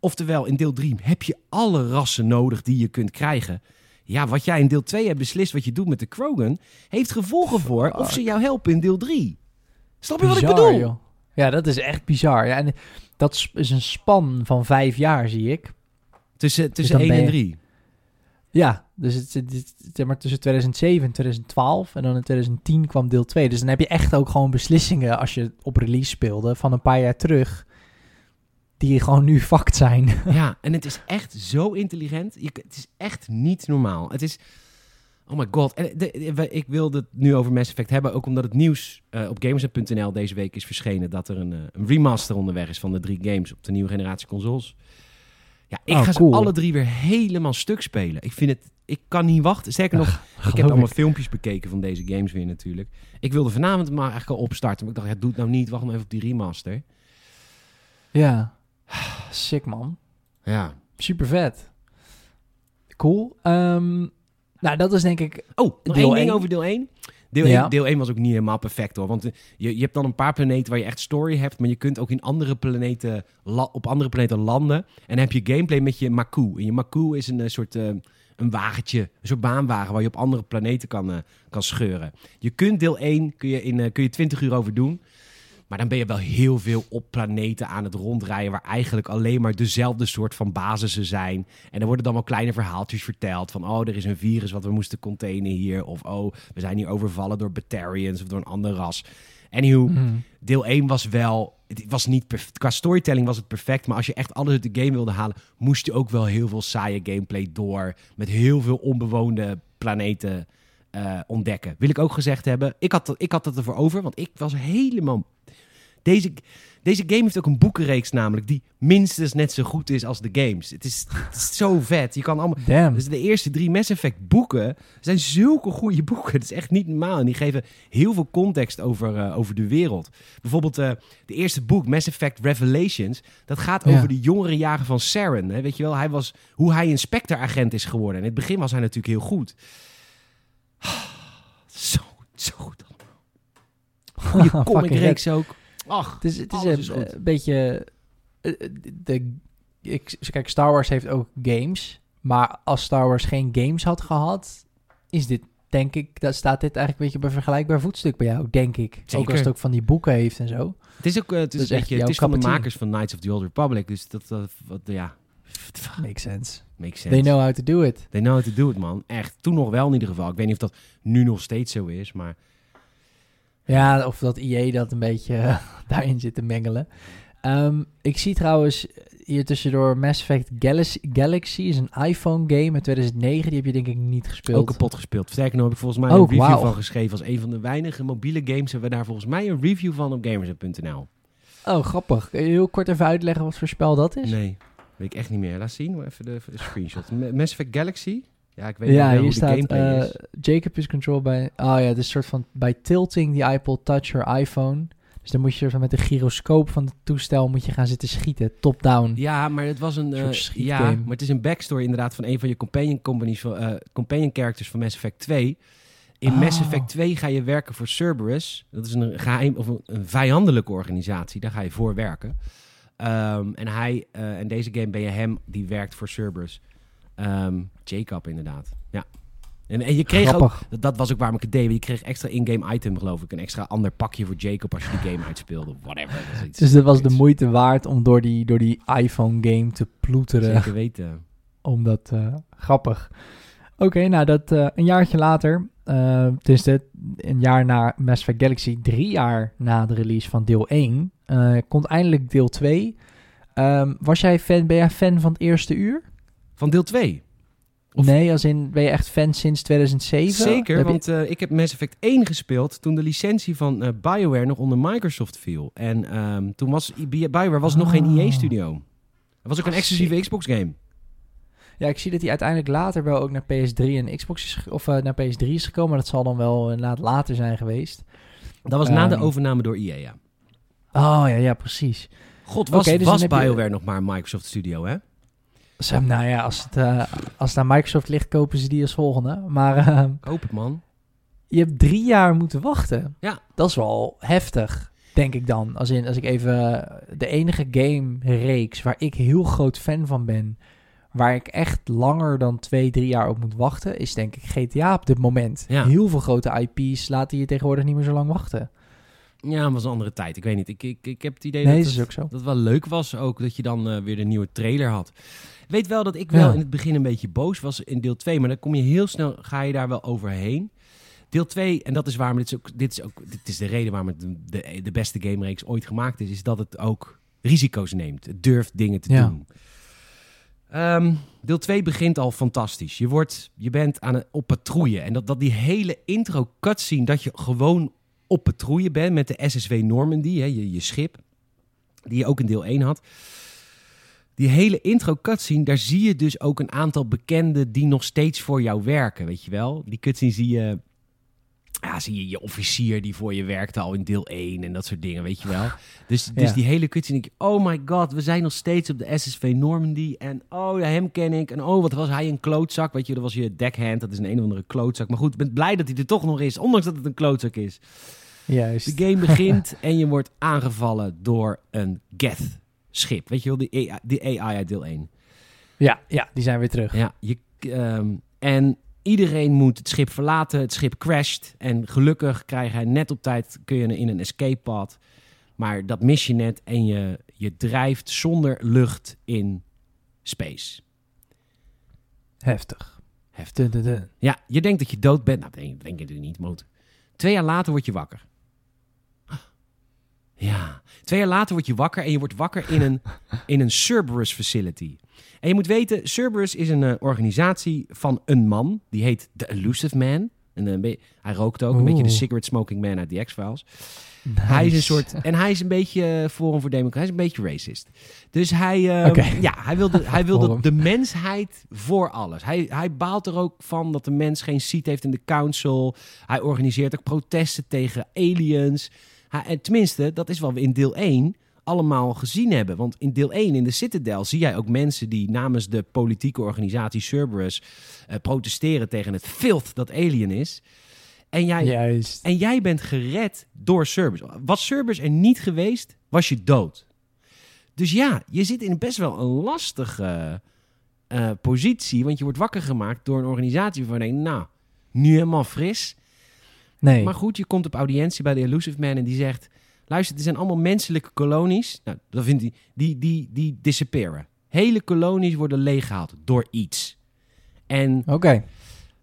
Oftewel, in deel 3 heb je alle rassen nodig die je kunt krijgen. Ja, wat jij in deel 2 hebt beslist wat je doet met de Krogan, heeft gevolgen voor of ze jou helpen in deel 3. Snap je Bizar, wat ik bedoel? Joh. Ja, dat is echt bizar. Ja, en dat is een span van vijf jaar, zie ik. Tussen, tussen dus 1 en 3. Ja, dus het, het, maar tussen 2007 en 2012 en dan in 2010 kwam deel 2. Dus dan heb je echt ook gewoon beslissingen als je op release speelde van een paar jaar terug. Die gewoon nu fact zijn. Ja, en het is echt zo intelligent. Je, het is echt niet normaal. Het is, Oh my god. En de, de, ik wilde het nu over Mass Effect hebben, ook omdat het nieuws uh, op Gamers.nl deze week is verschenen dat er een, uh, een, remaster onderweg is van de drie games op de nieuwe generatie consoles. Ja, ik oh, ga cool. ze alle drie weer helemaal stuk spelen. Ik vind het, ik kan niet wachten. Sterker nog, ik heb allemaal filmpjes bekeken van deze games weer natuurlijk. Ik wilde vanavond maar eigenlijk al opstarten, maar ik dacht, ja, doe het nou niet, wacht maar even op die remaster. Ja, sick man. Ja. Super vet. Cool. Um, nou, dat is denk ik... Oh, deel één ding over deel 1. Deel, ja. 1, deel 1 was ook niet helemaal perfect hoor. Want je, je hebt dan een paar planeten waar je echt story hebt. Maar je kunt ook in andere planeten, op andere planeten landen. En dan heb je gameplay met je Maku. En je Maku is een, een soort... Uh, een wagentje, een soort baanwagen waar je op andere planeten kan, uh, kan scheuren. Je kunt deel 1 kun je in uh, kun je 20 uur over doen. Maar dan ben je wel heel veel op planeten aan het rondrijden... waar eigenlijk alleen maar dezelfde soort van basissen zijn. En er worden dan wel kleine verhaaltjes verteld... van oh, er is een virus wat we moesten containen hier... of oh, we zijn hier overvallen door Batarians of door een ander ras. Anywho, mm. deel 1 was wel... Het was niet perfect. Qua storytelling was het perfect. Maar als je echt alles uit de game wilde halen... moest je ook wel heel veel saaie gameplay door... met heel veel onbewoonde planeten... Uh, ontdekken. Wil ik ook gezegd hebben. Ik had, ik had het ervoor over, want ik was helemaal deze, deze game heeft ook een boekenreeks namelijk die minstens net zo goed is als de games. Het is, het is zo vet. Je kan allemaal. Damn. Dus de eerste drie Mass Effect boeken zijn zulke goede boeken. Het is echt niet normaal. En die geven heel veel context over, uh, over de wereld. Bijvoorbeeld uh, de eerste boek, Mass Effect Revelations. Dat gaat ja. over de jongere jaren van Saren. Hè? Weet je wel, hij was, hoe hij een Spectre-agent is geworden. En in het begin was hij natuurlijk heel goed. Zo, zo goed. Goede comic-reeks ook. Ach, het is, het is een, een beetje... De, ik, kijk, Star Wars heeft ook games. Maar als Star Wars geen games had gehad, is dit, denk ik, dat staat dit eigenlijk een beetje een vergelijkbaar voetstuk bij jou, denk ik. Ook Zeker. als het ook van die boeken heeft en zo. Het is ook eh, het is, Dat is weet echt je, het is van de makers van Knights of the Old Republic. Dus dat, dat wat, ja, Makes sense. makes sense. They know how to do it. They know how to do it, man. Echt. Toen nog wel in ieder geval. Ik weet niet of dat nu nog steeds zo is, maar... Ja, of dat EA dat een beetje daarin zit te mengelen. Ehm, ik zie trouwens hier tussendoor Mass Effect Galaxy, Galaxy is een iPhone game uit 2009. Die heb je denk ik niet gespeeld. Ook kapot gespeeld. Sterker nog heb ik volgens mij Oh, een review van geschreven. Als een van de weinige mobiele games hebben we daar volgens mij een review van op gamers.nl. Oh, grappig. Kun je heel kort even uitleggen wat voor spel dat is? Nee, weet ik echt niet meer. Laat zien, even de, even de screenshot. Ma- Mass Effect Galaxy? Ja, ik weet ja, niet hier hoe de staat gameplay eh, is. Jacob is controlled by... Oh ja, het is soort van... By tilting the iPod Touch your iPhone. Dus dan moet je zo met de gyroscoop van het toestel moet je gaan zitten schieten. Top-down. Ja, maar het was een... eh, ja, maar het is een backstory inderdaad van een van je companion, companies, van, eh, companion characters van Mass Effect 2. In Oh. Mass Effect 2 ga je werken voor Cerberus. Dat is een, geheim, of een, een vijandelijke organisatie. Daar ga je voor werken. Ehm, en, hij, eh, en deze game ben je hem die werkt voor Cerberus. Ehm, Jacob inderdaad. Ja. En, en je kreeg ook... Dat, dat was ook waarom ik het deed. Je kreeg extra in-game item, geloof ik. Een extra ander pakje voor Jacob als je die game uitspeelde. Whatever. Dat is iets- Dus dat was de moeite waard om door die, door die iPhone game te ploeteren. Zeker weten. Omdat, eh, grappig. Oké, nou dat eh, een jaartje later, eh het is dit, een jaar na Mass Effect Galaxy, drie jaar na de release van deel 1, eh, komt eindelijk deel 2. Ehm, was jij fan, ben jij fan van het eerste uur? Van deel 2. Of- Nee, als in, ben je echt fan sinds 2007? Zeker, Heb je- want eh, ik heb Mass Effect 1 gespeeld toen de licentie van eh, BioWare nog onder Microsoft viel. En ehm, toen was BioWare was nog geen Oh. EA-studio. Het was ook een Ah, exclusieve Xbox-game. Ja, ik zie dat hij uiteindelijk later wel ook naar PS3 en Xbox is, of eh, naar PS3 is gekomen. Maar dat zal dan wel inderdaad later zijn geweest. Dat was na de Ehm. overname door EA, ja. Oh ja, ja, precies. God, was, dus was je- BioWare nog maar een Microsoft Studio, hè? Zo, nou ja, als het, eh, als het aan Microsoft ligt, kopen ze die als volgende. Maar ehm, Koop het, man. je hebt drie jaar moeten wachten. Ja. Dat is wel heftig, denk ik dan. Als, in, als ik even eh, de enige game-reeks waar ik heel groot fan van ben... waar ik echt langer dan twee, drie jaar op moet wachten... is denk ik GTA op dit moment. Ja. Heel veel grote IP's laten je tegenwoordig niet meer zo lang wachten. Ja, het was een andere tijd. Ik weet niet. Ik, ik, ik heb het idee Nee, dat, dat is het, ook zo. dat het wel leuk was ook dat je dan weer de nieuwe trailer had. Weet wel dat ik wel in het begin een beetje boos was in deel 2, maar dan kom je heel snel, ga je daar wel overheen. Deel 2, en dat is waarom, dit is, ook, dit is, ook, dit is de reden waarom het de, de, beste gamereeks ooit gemaakt is, is dat het ook risico's neemt. Het durft dingen te Ja. doen. Ehm, deel 2 begint al fantastisch. Je, wordt, je bent aan het, op patrouille. En dat, dat die hele intro cutscene, dat je gewoon op patrouille bent met de SSW Normandy, hè, je, je schip, die je ook in deel 1 had. Die hele intro cutscene, daar zie je dus ook een aantal bekenden die nog steeds voor jou werken, weet je wel. Die cutscene zie je, ja, zie je je officier die voor je werkte al in deel 1 en dat soort dingen, weet je wel. Dus, dus Ja. die hele cutscene, denk je, oh my god, we zijn nog steeds op de SSV Normandy. En oh, hem ken ik. En oh, wat was hij een klootzak, weet je, dat was je deckhand, dat is een een of andere klootzak. Maar goed, ik ben blij dat hij er toch nog is, ondanks dat het een klootzak is. Juist. De game begint en je wordt aangevallen door een Geth-schip. Weet je wel, die AI, die AI uit deel 1. Ja, ja, die zijn weer terug. Ja, je, ehm, en iedereen moet het schip verlaten. Het schip crasht. En gelukkig krijg hij net op tijd, kun je in een escape pod. Maar dat mis je net en je, je drijft zonder lucht in space. Heftig. Heftig. Ja, je denkt dat je dood bent. Nou, denk, denk je natuurlijk niet, Moot. Twee jaar later word je wakker. Ja, twee jaar later word je wakker en je wordt wakker in een, in een Cerberus facility. En je moet weten, Cerberus is een eh, organisatie van een man. Die heet The Elusive Man. En, eh, hij rookt ook, een beetje de cigarette smoking man uit The X-Files. Hij is een soort. En hij is een beetje eh, Forum voor Democratie. Hij is een beetje racist. Dus hij. Ja, hij wil, de, hij wil de, Forum. de mensheid voor alles. Hij, hij baalt er ook van dat de mens geen seat heeft in de council. Hij organiseert ook protesten tegen aliens. Tenminste, dat is wat we in deel 1 allemaal gezien hebben. Want in deel 1 in de Citadel zie jij ook mensen die namens de politieke organisatie Cerberus eh, protesteren tegen het filth dat alien is. En jij, Juist. en jij bent gered door Cerberus. Was Cerberus er niet geweest, was je dood. Dus ja, je zit in best wel een lastige eh, positie, want je wordt wakker gemaakt door een organisatie waarvan je denkt, nou, nu helemaal fris. Nee. Maar goed, je komt op audiëntie bij de Elusive Man en die zegt, luister, het zijn allemaal menselijke kolonies. Nou, dat vindt hij, die, die, die disappearen. Hele kolonies worden leeggehaald door iets. En Oké.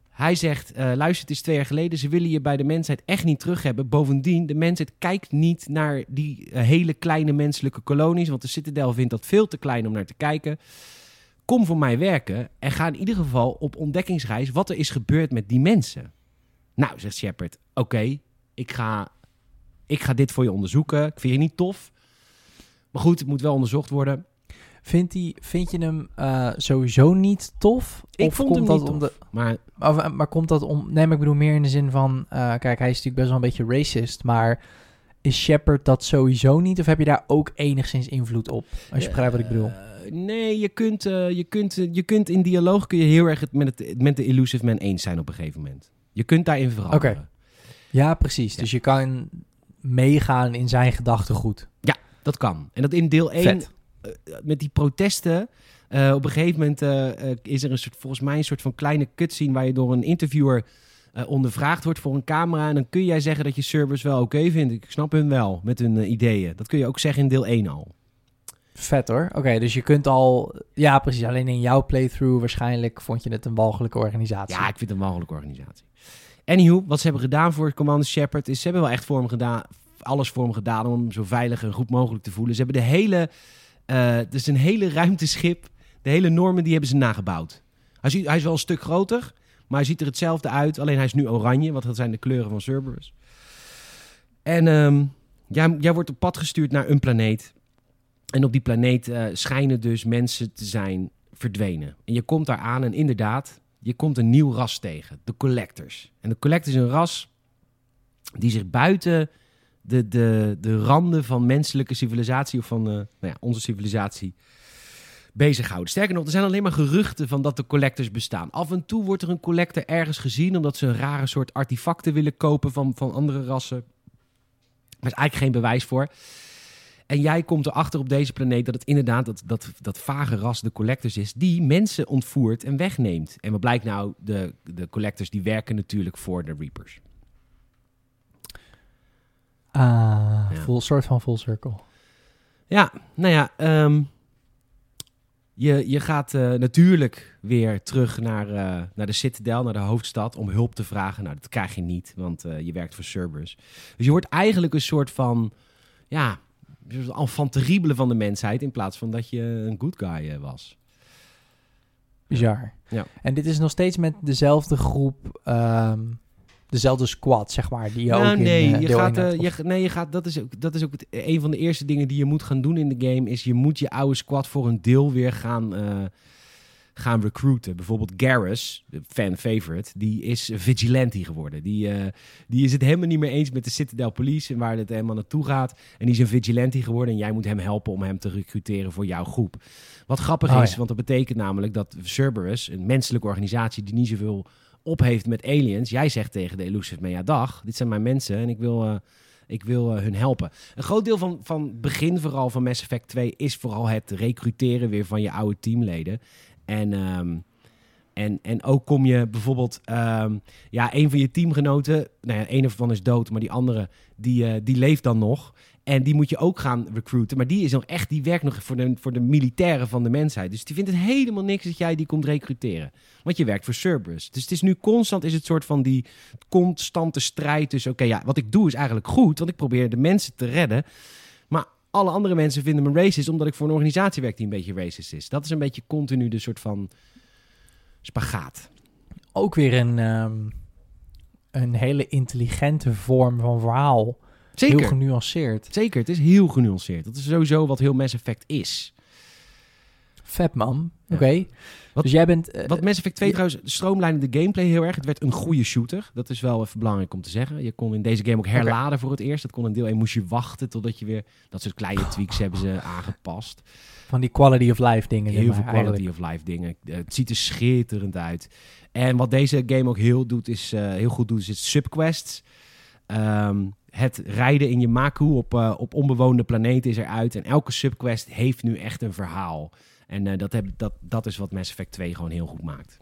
hij zegt, eh, luister, het is twee jaar geleden. Ze willen je bij de mensheid echt niet terug hebben. Bovendien, de mensheid kijkt niet naar die eh, hele kleine menselijke kolonies. Want de Citadel vindt dat veel te klein om naar te kijken. Kom voor mij werken en ga in ieder geval op ontdekkingsreis wat er is gebeurd met die mensen. Nou, zegt Shepard, oké, ik, ga, ik ga dit voor je onderzoeken. Ik vind je niet tof. Maar goed, het moet wel onderzocht worden. Vind, die, vind je hem eh, sowieso niet tof? Ik Of vond komt hem dat niet om tof. de, Maar maar, maar komt dat om... Nee, maar ik bedoel meer in de zin van... eh, kijk, hij is natuurlijk best wel een beetje racist, maar... Is Shepard dat sowieso niet? Of heb je daar ook enigszins invloed op? Als je begrijpt wat ik bedoel. Eh, nee, je kunt, eh, je, kunt, eh, je kunt in dialoog kun je heel erg het met, het, met de Elusive Man eens zijn op een gegeven moment. Je kunt daarin veranderen. Oké. Ja, precies. Dus je kan meegaan in zijn gedachtegoed. Dat kan. En dat in deel 1, Vet. met die protesten, eh, op een gegeven moment eh, eh, is er een soort, volgens mij een soort van kleine cutscene waar je door een interviewer eh, ondervraagd wordt voor een camera. En dan kun jij zeggen dat je servers wel oké vindt. Ik snap hun wel met hun eh, ideeën. Dat kun je ook zeggen in deel 1 al. Vet hoor. Oké, dus je kunt al... Ja, precies. Alleen in jouw playthrough waarschijnlijk vond je het een walgelijke organisatie. Ja, ik vind het een mogelijke organisatie. Anywho, wat ze hebben gedaan voor Commander Shepard is... ze hebben wel echt voor hem gedaan, alles voor hem gedaan... om hem zo veilig en goed mogelijk te voelen. Ze hebben de hele... eh het is een hele ruimteschip. De hele normen die hebben ze nagebouwd. Hij, hij is wel een stuk groter, maar hij ziet er hetzelfde uit. Alleen hij is nu oranje, want dat zijn de kleuren van Cerberus. En ehm, jij, jij wordt op pad gestuurd naar een planeet. En op die planeet eh, schijnen dus mensen te zijn verdwenen. En je komt daar aan en inderdaad, je komt een nieuw ras tegen. De Collectors. En de Collectors is een ras die zich buiten de, de, de randen van menselijke civilisatie... of van eh, nou ja, onze civilisatie bezighouden. Sterker nog, er zijn alleen maar geruchten van dat de collectors bestaan. Af en toe wordt er een collector ergens gezien... omdat ze een rare soort artefacten willen kopen van, van andere rassen. Er is eigenlijk geen bewijs voor. En jij komt erachter op deze planeet dat het inderdaad dat, dat, dat vage ras de collectors is... die mensen ontvoert en wegneemt. En wat blijkt nou? De, de collectors die werken natuurlijk voor de Reapers. Ah, Ja. full, soort van full circle. Ja, nou ja, ehm, je, je gaat eh, natuurlijk weer terug naar, eh, naar de Citadel, naar de hoofdstad, om hulp te vragen. Nou, dat krijg je niet, want eh, je werkt voor Cerberus. Dus je wordt eigenlijk een soort van, ja, enfant terrible van de mensheid, in plaats van dat je een good guy eh, was. Bizar. Ja. En dit is nog steeds met dezelfde groep, ehm, dezelfde squad, zeg maar, die je Nou, ook in nee, eh, je gaat, eh, je, nee, je gaat, dat is ook, dat is ook het, een van de eerste dingen die je moet gaan doen in de game, is je moet je oude squad voor een deel weer gaan, gaan recruiten. Bijvoorbeeld Garrus, de fan favorite, die is vigilante geworden. Die, eh, die is het helemaal niet meer eens met de Citadel Police en waar het helemaal naartoe gaat. En die is een vigilante geworden en jij moet hem helpen om hem te recruteren voor jouw groep. Wat grappig Oh, is, ja. want dat betekent namelijk dat Cerberus, een menselijke organisatie die niet zoveel op heeft met aliens. Jij zegt tegen de Elusive ja dag, dit zijn mijn mensen en ik wil, eh, ik wil eh, hun helpen. Een groot deel van, van begin vooral van Mass Effect 2 is vooral het recruteren weer van je oude teamleden. En, ehm, en, en ook kom je bijvoorbeeld, ehm, ja, een van je teamgenoten, nou ja, een ervan is dood, maar die andere, die, eh, die leeft dan nog. En die moet je ook gaan recruiten. Maar die is nog echt, die werkt nog voor de, voor de militairen van de mensheid. Dus die vindt het helemaal niks dat jij die komt recruteren. Want je werkt voor Cerberus. Dus het is nu constant is het soort van die constante strijd. Dus oké, ja, wat ik doe is eigenlijk goed. Want ik probeer de mensen te redden. Alle andere mensen vinden me racist. Omdat ik voor een organisatie werk die een beetje racist is. Dat is een beetje continu de soort van spagaat. ook weer een, ehm, een hele intelligente vorm van verhaal. Heel Zeker. genuanceerd. Zeker, het is heel genuanceerd. Dat is sowieso wat heel Mass Effect is. Vet man. Oké. Wat- Dus jij bent... Wat Mass Effect 2 ja. trouwens stroomlijnde de gameplay heel erg. Het werd een goede shooter. Dat is wel even belangrijk om te zeggen. Je kon in deze game ook herladen voor het eerst. Dat kon in deel 1 moest je wachten totdat je weer... Dat soort kleine tweaks hebben ze aangepast. van die quality of life dingen. zeg Heel maar, veel quality eigenlijk. of life dingen. Eh, Het ziet er schitterend uit. En wat deze game ook heel, doet, is, eh, heel goed doet, is het subquests. Ehm, het rijden in je Maku op, eh, op onbewoonde planeten is eruit. En elke subquest heeft nu echt een verhaal. En eh, dat, heb, dat, dat is wat Mass Effect 2 gewoon heel goed maakt.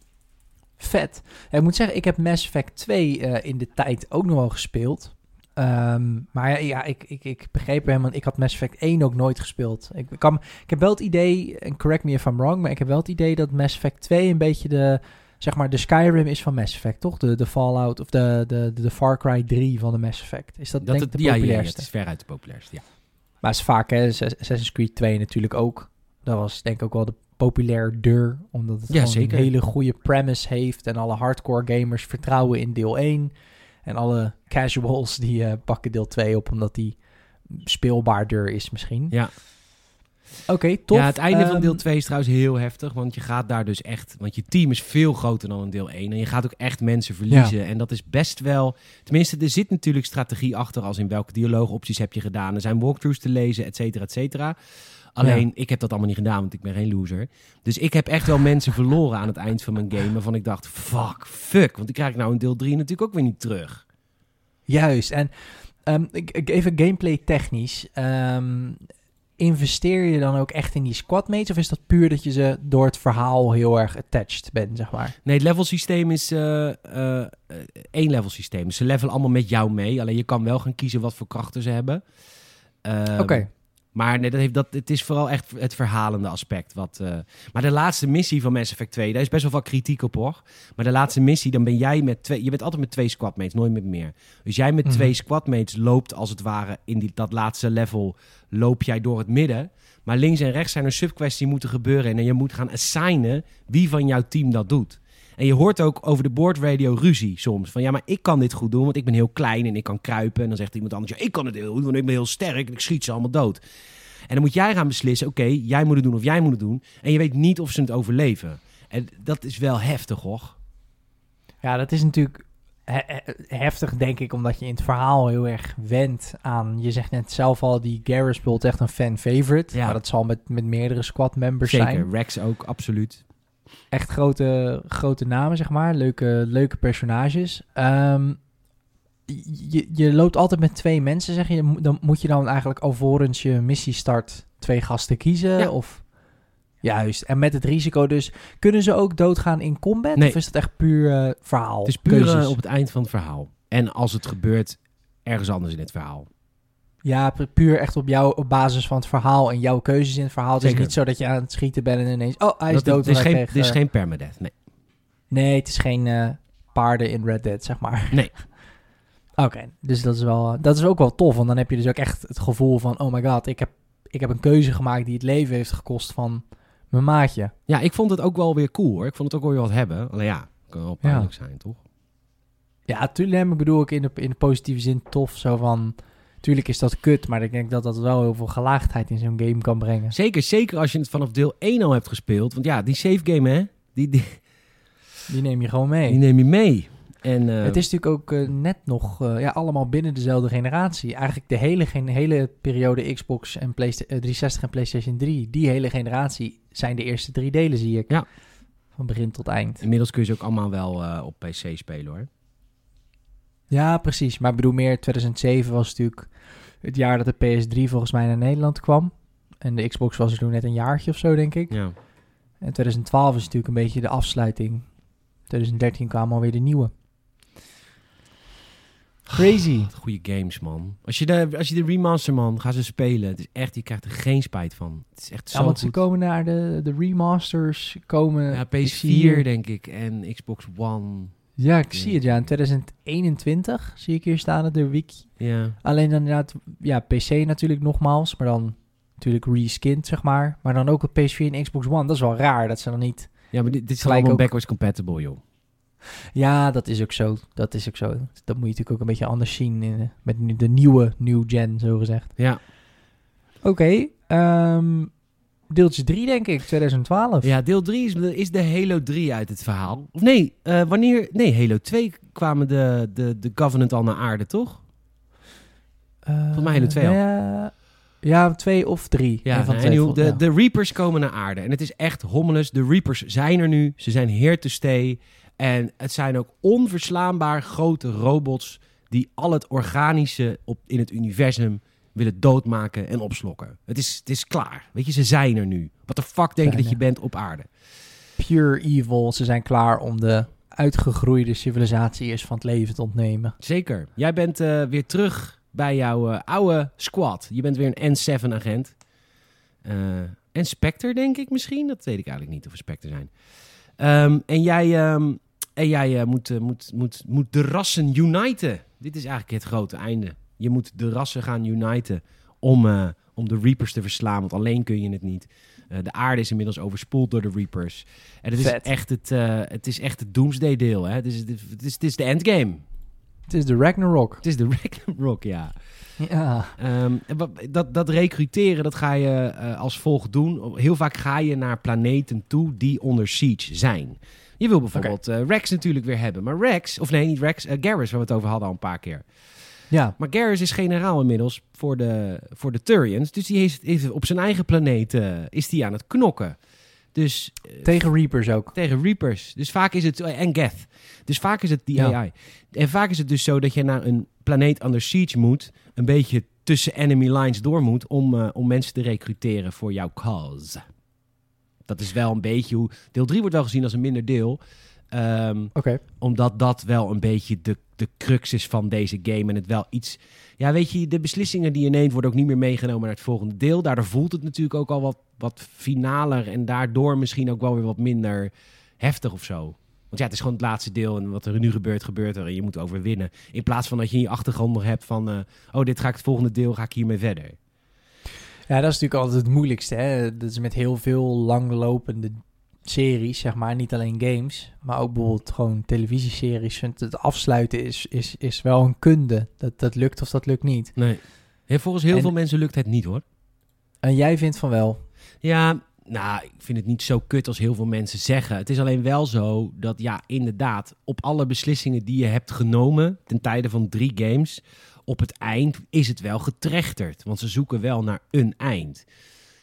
Vet. Ja, ik moet zeggen, ik heb Mass Effect 2 eh, in de tijd ook nog wel gespeeld. Ehm, maar ja, ja ik, ik, ik begreep hem, want ik had Mass Effect 1 ook nooit gespeeld. Ik, kan, ik heb wel het idee, en correct me if I'm wrong, maar ik heb wel het idee dat Mass Effect 2 een beetje de, zeg maar, de Skyrim is van Mass Effect, toch? De, de Fallout of de, de, de, Far Cry 3 van de Mass Effect. Is dat, Dat denk ik het, de ja, ja, ja, populairste? het is veruit de populairste, ja. Maar het is vaak, hè, Assassin's Creed 2 natuurlijk ook. Dat was denk ik ook wel de populairder, omdat het Ja, zeker. een hele goede premise heeft en alle hardcore gamers vertrouwen in deel 1. En alle casuals die eh, pakken deel 2 op, omdat die speelbaarder is misschien. Ja. Oké, tof. Ja, het einde van Ehm, deel 2 is trouwens heel heftig. Want je gaat daar dus echt... Want je team is veel groter dan in deel 1. En je gaat ook echt mensen verliezen. En dat is best wel... Tenminste, er zit natuurlijk strategie achter... als in welke dialoogopties heb je gedaan. Er zijn walkthroughs te lezen, et cetera, et cetera. Alleen, ik heb dat allemaal niet gedaan, want ik ben geen loser. Dus ik heb echt wel mensen verloren aan het eind van mijn game... waarvan ik dacht, fuck, fuck. Want die krijg ik nou in deel 3 natuurlijk ook weer niet terug. Juist. En ik, ik- even gameplay technisch. Ehm, investeer je dan ook echt in die squadmates? Of is dat puur dat je ze door het verhaal heel erg attached bent, zeg maar? Nee, het level systeem is eh, eh, één level systeem. Ze levelen allemaal met jou mee. Alleen je kan wel gaan kiezen wat voor krachten ze hebben. Ehm, Oké. Maar nee, dat heeft, dat, het is vooral echt het verhalende aspect. Wat, eh, maar de laatste missie van Mass Effect 2, daar is best wel wat kritiek op hoor. Maar de laatste missie, dan ben jij met twee... Je bent altijd met twee squadmates, nooit met meer. Dus jij met Mhm. twee squadmates loopt als het ware in die, dat laatste level... loop jij door het midden. Maar links en rechts zijn er subquests die moeten gebeuren. En je moet gaan assignen wie van jouw team dat doet. En je hoort ook over de boordradio ruzie soms. Van ja, maar ik kan dit goed doen, want ik ben heel klein en ik kan kruipen. En dan zegt iemand anders, ja, ik kan het heel goed, want ik ben heel sterk en ik schiet ze allemaal dood. En dan moet jij gaan beslissen, oké, jij moet het doen of jij moet het doen. En je weet niet of ze het overleven. En dat is wel heftig, hoor. Ja, dat is natuurlijk he- he- heftig, denk ik, omdat je in het verhaal heel erg wendt aan... Je zegt net zelf al, die Garrus Bult echt een fan-favorite. Ja. Maar dat zal met, met meerdere squad-members Zeker, zijn. Rex ook, absoluut. Echt grote, grote namen, zeg maar. Leuke, leuke personages. Ehm, je, je loopt altijd met twee mensen, zeg je. Dan moet je dan eigenlijk alvorens je missie start twee gasten kiezen? Ja. Of... Juist. En met het risico dus... Kunnen ze ook doodgaan in combat? Nee. Of is dat echt puur eh, verhaal? Het is puur eh, op het eind van het verhaal. En als het gebeurt, ergens anders in het verhaal. Ja, pu- puur echt op, jou, op basis van het verhaal en jouw keuzes in het verhaal. Het is Zeker. niet zo dat je aan het schieten bent en ineens... Oh, hij is Dat- dood. Het is, geen, kreeg, het is eh, geen permadeath, nee. Nee, het is geen eh, paarden in Red Dead, zeg maar. Nee. Oké, dus dat is, wel, dat is ook wel tof. Want dan heb je dus ook echt het gevoel van... Oh my god, ik heb, ik heb een keuze gemaakt die het leven heeft gekost van mijn maatje. Ja, ik vond het ook wel weer cool hoor. Ik vond het ook wel weer wat hebben. Alleen ja, kan wel pijnlijk zijn, toch? Ja, tuurlijk ik bedoel ik in de, in de positieve zin tof. Zo van... Tuurlijk is dat kut, maar ik denk dat dat wel heel veel gelaagdheid in zo'n game kan brengen. Zeker, zeker als je het vanaf deel 1 al hebt gespeeld. Want ja, die save game hè, die, die, Die neem je gewoon mee. die neem je mee. En, eh, Het is natuurlijk ook eh, net nog eh, ja, allemaal binnen dezelfde generatie. Eigenlijk de hele, hele periode Xbox en Playsta- eh, 360 en PlayStation 3. Die hele generatie zijn de eerste drie delen, zie ik. Ja. Van begin tot eind. Inmiddels kun je ze ook allemaal wel op PC spelen hoor. Ja, precies. Maar ik bedoel meer, 2007 was natuurlijk het jaar dat de PS3 volgens mij naar Nederland kwam. En de Xbox was er toen net een jaartje of zo, denk ik. Ja. En 2012 is natuurlijk een beetje de afsluiting. 2013 kwamen alweer de nieuwe. Crazy. Wat goede games man. Als je, de, als je de remaster man, ga ze spelen. Het is echt, je krijgt er geen spijt van. Het is echt zo Ja, want ze komen naar de, de remasters. Komen, Ja, ik zie hier- PS4 denk ik en Xbox One. Ja, ik zie het ja. In 2021 zie ik hier staan op de wiki. Ja. Alleen dan inderdaad, ja, PC natuurlijk nogmaals. Maar dan natuurlijk reskind, zeg maar. Maar dan ook op PS4 en Xbox One. Dat is wel raar dat ze dan niet... Ja, maar dit, dit is Gelijk allemaal ook- backwards compatible joh. Ja, dat is ook zo. Dat is ook zo. Dat moet je natuurlijk ook een beetje anders zien in, met nu de nieuwe new gen, zo gezegd. Ja. Oké, ehm, deeltje 3 denk ik, 2012. Ja, deel 3 is, is de Halo 3 uit het verhaal. Of nee, eh, wanneer... Nee, Halo 2 kwamen de, de, de Covenant al naar aarde, toch? Eh, Volgens mij hele twee al. Ja, ja, twee of drie. Ja, Een van nou, twee, vol- de, ja. de Reapers komen naar aarde. En het is echt hommelus. De Reapers zijn er nu. Ze zijn here to stay. En het zijn ook onverslaanbaar grote robots... die al het organische op, in het universum willen doodmaken en opslokken. Het is, het is klaar. Weet je, ze zijn er nu. Wat de fuck denk je dat je bent op aarde? Pure evil. Ze zijn klaar om de uitgegroeide civilisatie is van het leven te ontnemen. Zeker. Jij bent eh, weer terug bij jouw eh, oude squad. Je bent weer een N7-agent. en Spectre, denk ik misschien. Dat weet ik eigenlijk niet of we Spectre zijn. Ehm, en jij, ehm, en jij uh, moet, moet, moet, moet de rassen uniten. Dit is eigenlijk het grote einde. Je moet de rassen gaan uniten om, om de Reapers te verslaan. Want alleen kun je het niet. Uh, de aarde is inmiddels overspoeld door de Reapers. En het is echt het, uh, het is echt het Doomsday deel. Hè? Het, is, het, is, het is de endgame. Het is de Ragnarok. Het is de Ragnarok, ja. Ja. Um, dat, dat recruteren, dat ga je uh, als volgt doen. Heel vaak ga je naar planeten toe die onder siege zijn. Je wil bijvoorbeeld okay. Rex natuurlijk weer hebben. Maar Rex, of nee, niet Rex, Garrus, waar we het over hadden al een paar keer. Ja. Maar Garrus is generaal inmiddels voor de, voor de Turians. Dus die heeft, heeft op zijn eigen planeet uh, is die aan het knokken. Dus, uh, tegen Reapers ook. Tegen Reapers. Dus vaak is het... En Geth. Dus vaak is het die ja. AI. En vaak is het dus zo dat je naar een planeet under siege moet. Een beetje tussen enemy lines door moet. Om, uh, om mensen te recruteren voor jouw cause. Dat is wel een beetje hoe... Deel 3 wordt wel gezien als een minder deel. Um, okay. Omdat dat wel een beetje de, de crux is van deze game. En het wel iets. Ja, weet je, de beslissingen die je neemt worden ook niet meer meegenomen naar het volgende deel. Daardoor voelt het natuurlijk ook al wat, wat finaler. En daardoor misschien ook wel weer wat minder heftig of zo. Want ja, het is gewoon het laatste deel. En wat er nu gebeurt, gebeurt er. En je moet overwinnen. In plaats van dat je in je achtergrond nog hebt van. Uh, oh, dit ga ik het volgende deel, ga ik hiermee verder. Ja, dat is natuurlijk altijd het moeilijkste. Hè? Dat is met heel veel langlopende series, zeg maar, niet alleen games, maar ook bijvoorbeeld gewoon televisieseries. Het afsluiten is, is, is wel een kunde. Dat, dat lukt of dat lukt niet. Nee. Ja, volgens heel en, veel mensen lukt het niet hoor. En jij vindt van wel? Ja, nou, ik vind het niet zo kut als heel veel mensen zeggen. Het is alleen wel zo dat, ja, inderdaad, op alle beslissingen die je hebt genomen ten tijde van drie games, op het eind is het wel getrechterd. Want ze zoeken wel naar een eind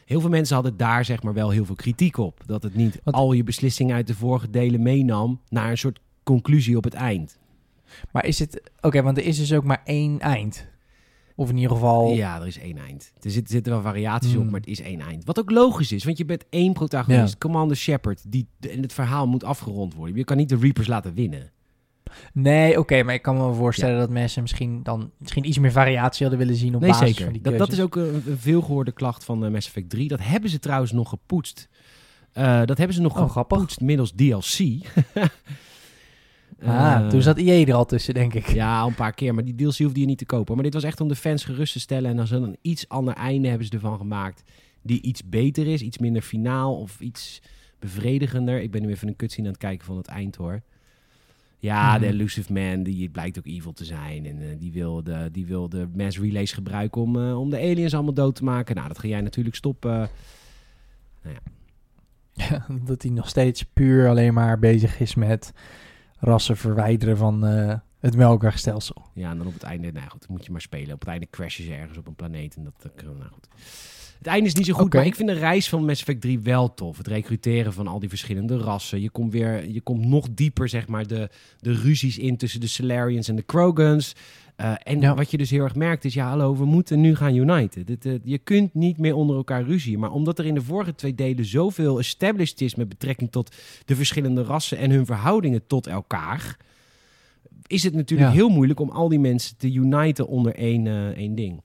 heel veel mensen hadden daar zeg maar wel heel veel kritiek op. Dat het niet al je beslissingen uit de vorige delen meenam naar een soort conclusie op het eind. Maar is het... Oké, want er is dus ook maar één eind. Of in ieder geval... Ja, er is één eind. Er zitten, wel variaties hmm. op, maar het is één eind. Wat ook logisch is, want je bent één protagonist, ja. Commander Shepard, die en het verhaal moet afgerond worden. Je kan niet de Reapers laten winnen. Nee, oké, maar ik kan me voorstellen ja. dat mensen misschien dan misschien iets meer variatie hadden willen zien op nee, basis zeker. van die dat, dat is ook een, veelgehoorde klacht van uh, Mass Effect 3. Dat hebben ze trouwens nog gepoetst. Uh, dat hebben ze nog oh, gepoetst middels DLC. ah, uh, toen zat IE er al tussen, denk ik. Ja, al een paar keer, maar die DLC hoefde je niet te kopen. Maar dit was echt om de fans gerust te stellen. En dan ze een iets ander einde hebben ze ervan gemaakt. Die iets beter is, iets minder finaal of iets bevredigender. Ik ben nu even een cutscene aan het kijken van het eind hoor. Ja, de Elusive Man, die blijkt ook evil te zijn. En uh, die, wil de, die wil de mass relays gebruiken om, uh, om de aliens allemaal dood te maken. Nou, dat ga jij natuurlijk stoppen. Nou ja. ja. dat hij nog steeds puur alleen maar bezig is met rassen verwijderen van uh, het melkwegstelsel. Ja, en dan op het einde, nou goed, moet je maar spelen. Op het einde crashes je ergens op een planeet en dat, dat nou goed. Het einde is niet zo goed, okay. maar ik vind de reis van Mass Effect 3 wel tof. Het recruteren van al die verschillende rassen. Je komt weer, je komt nog dieper, zeg maar, de, de ruzies in tussen de Solarians en de Krogans. Uh, en ja. wat je dus heel erg merkt is, ja hallo, we moeten nu gaan uniten. Dit, uh, je kunt niet meer onder elkaar ruzie. Maar omdat er in de vorige twee delen zoveel established is met betrekking tot de verschillende rassen en hun verhoudingen tot elkaar, is het natuurlijk ja. heel moeilijk om al die mensen te uniten onder één, uh, één ding.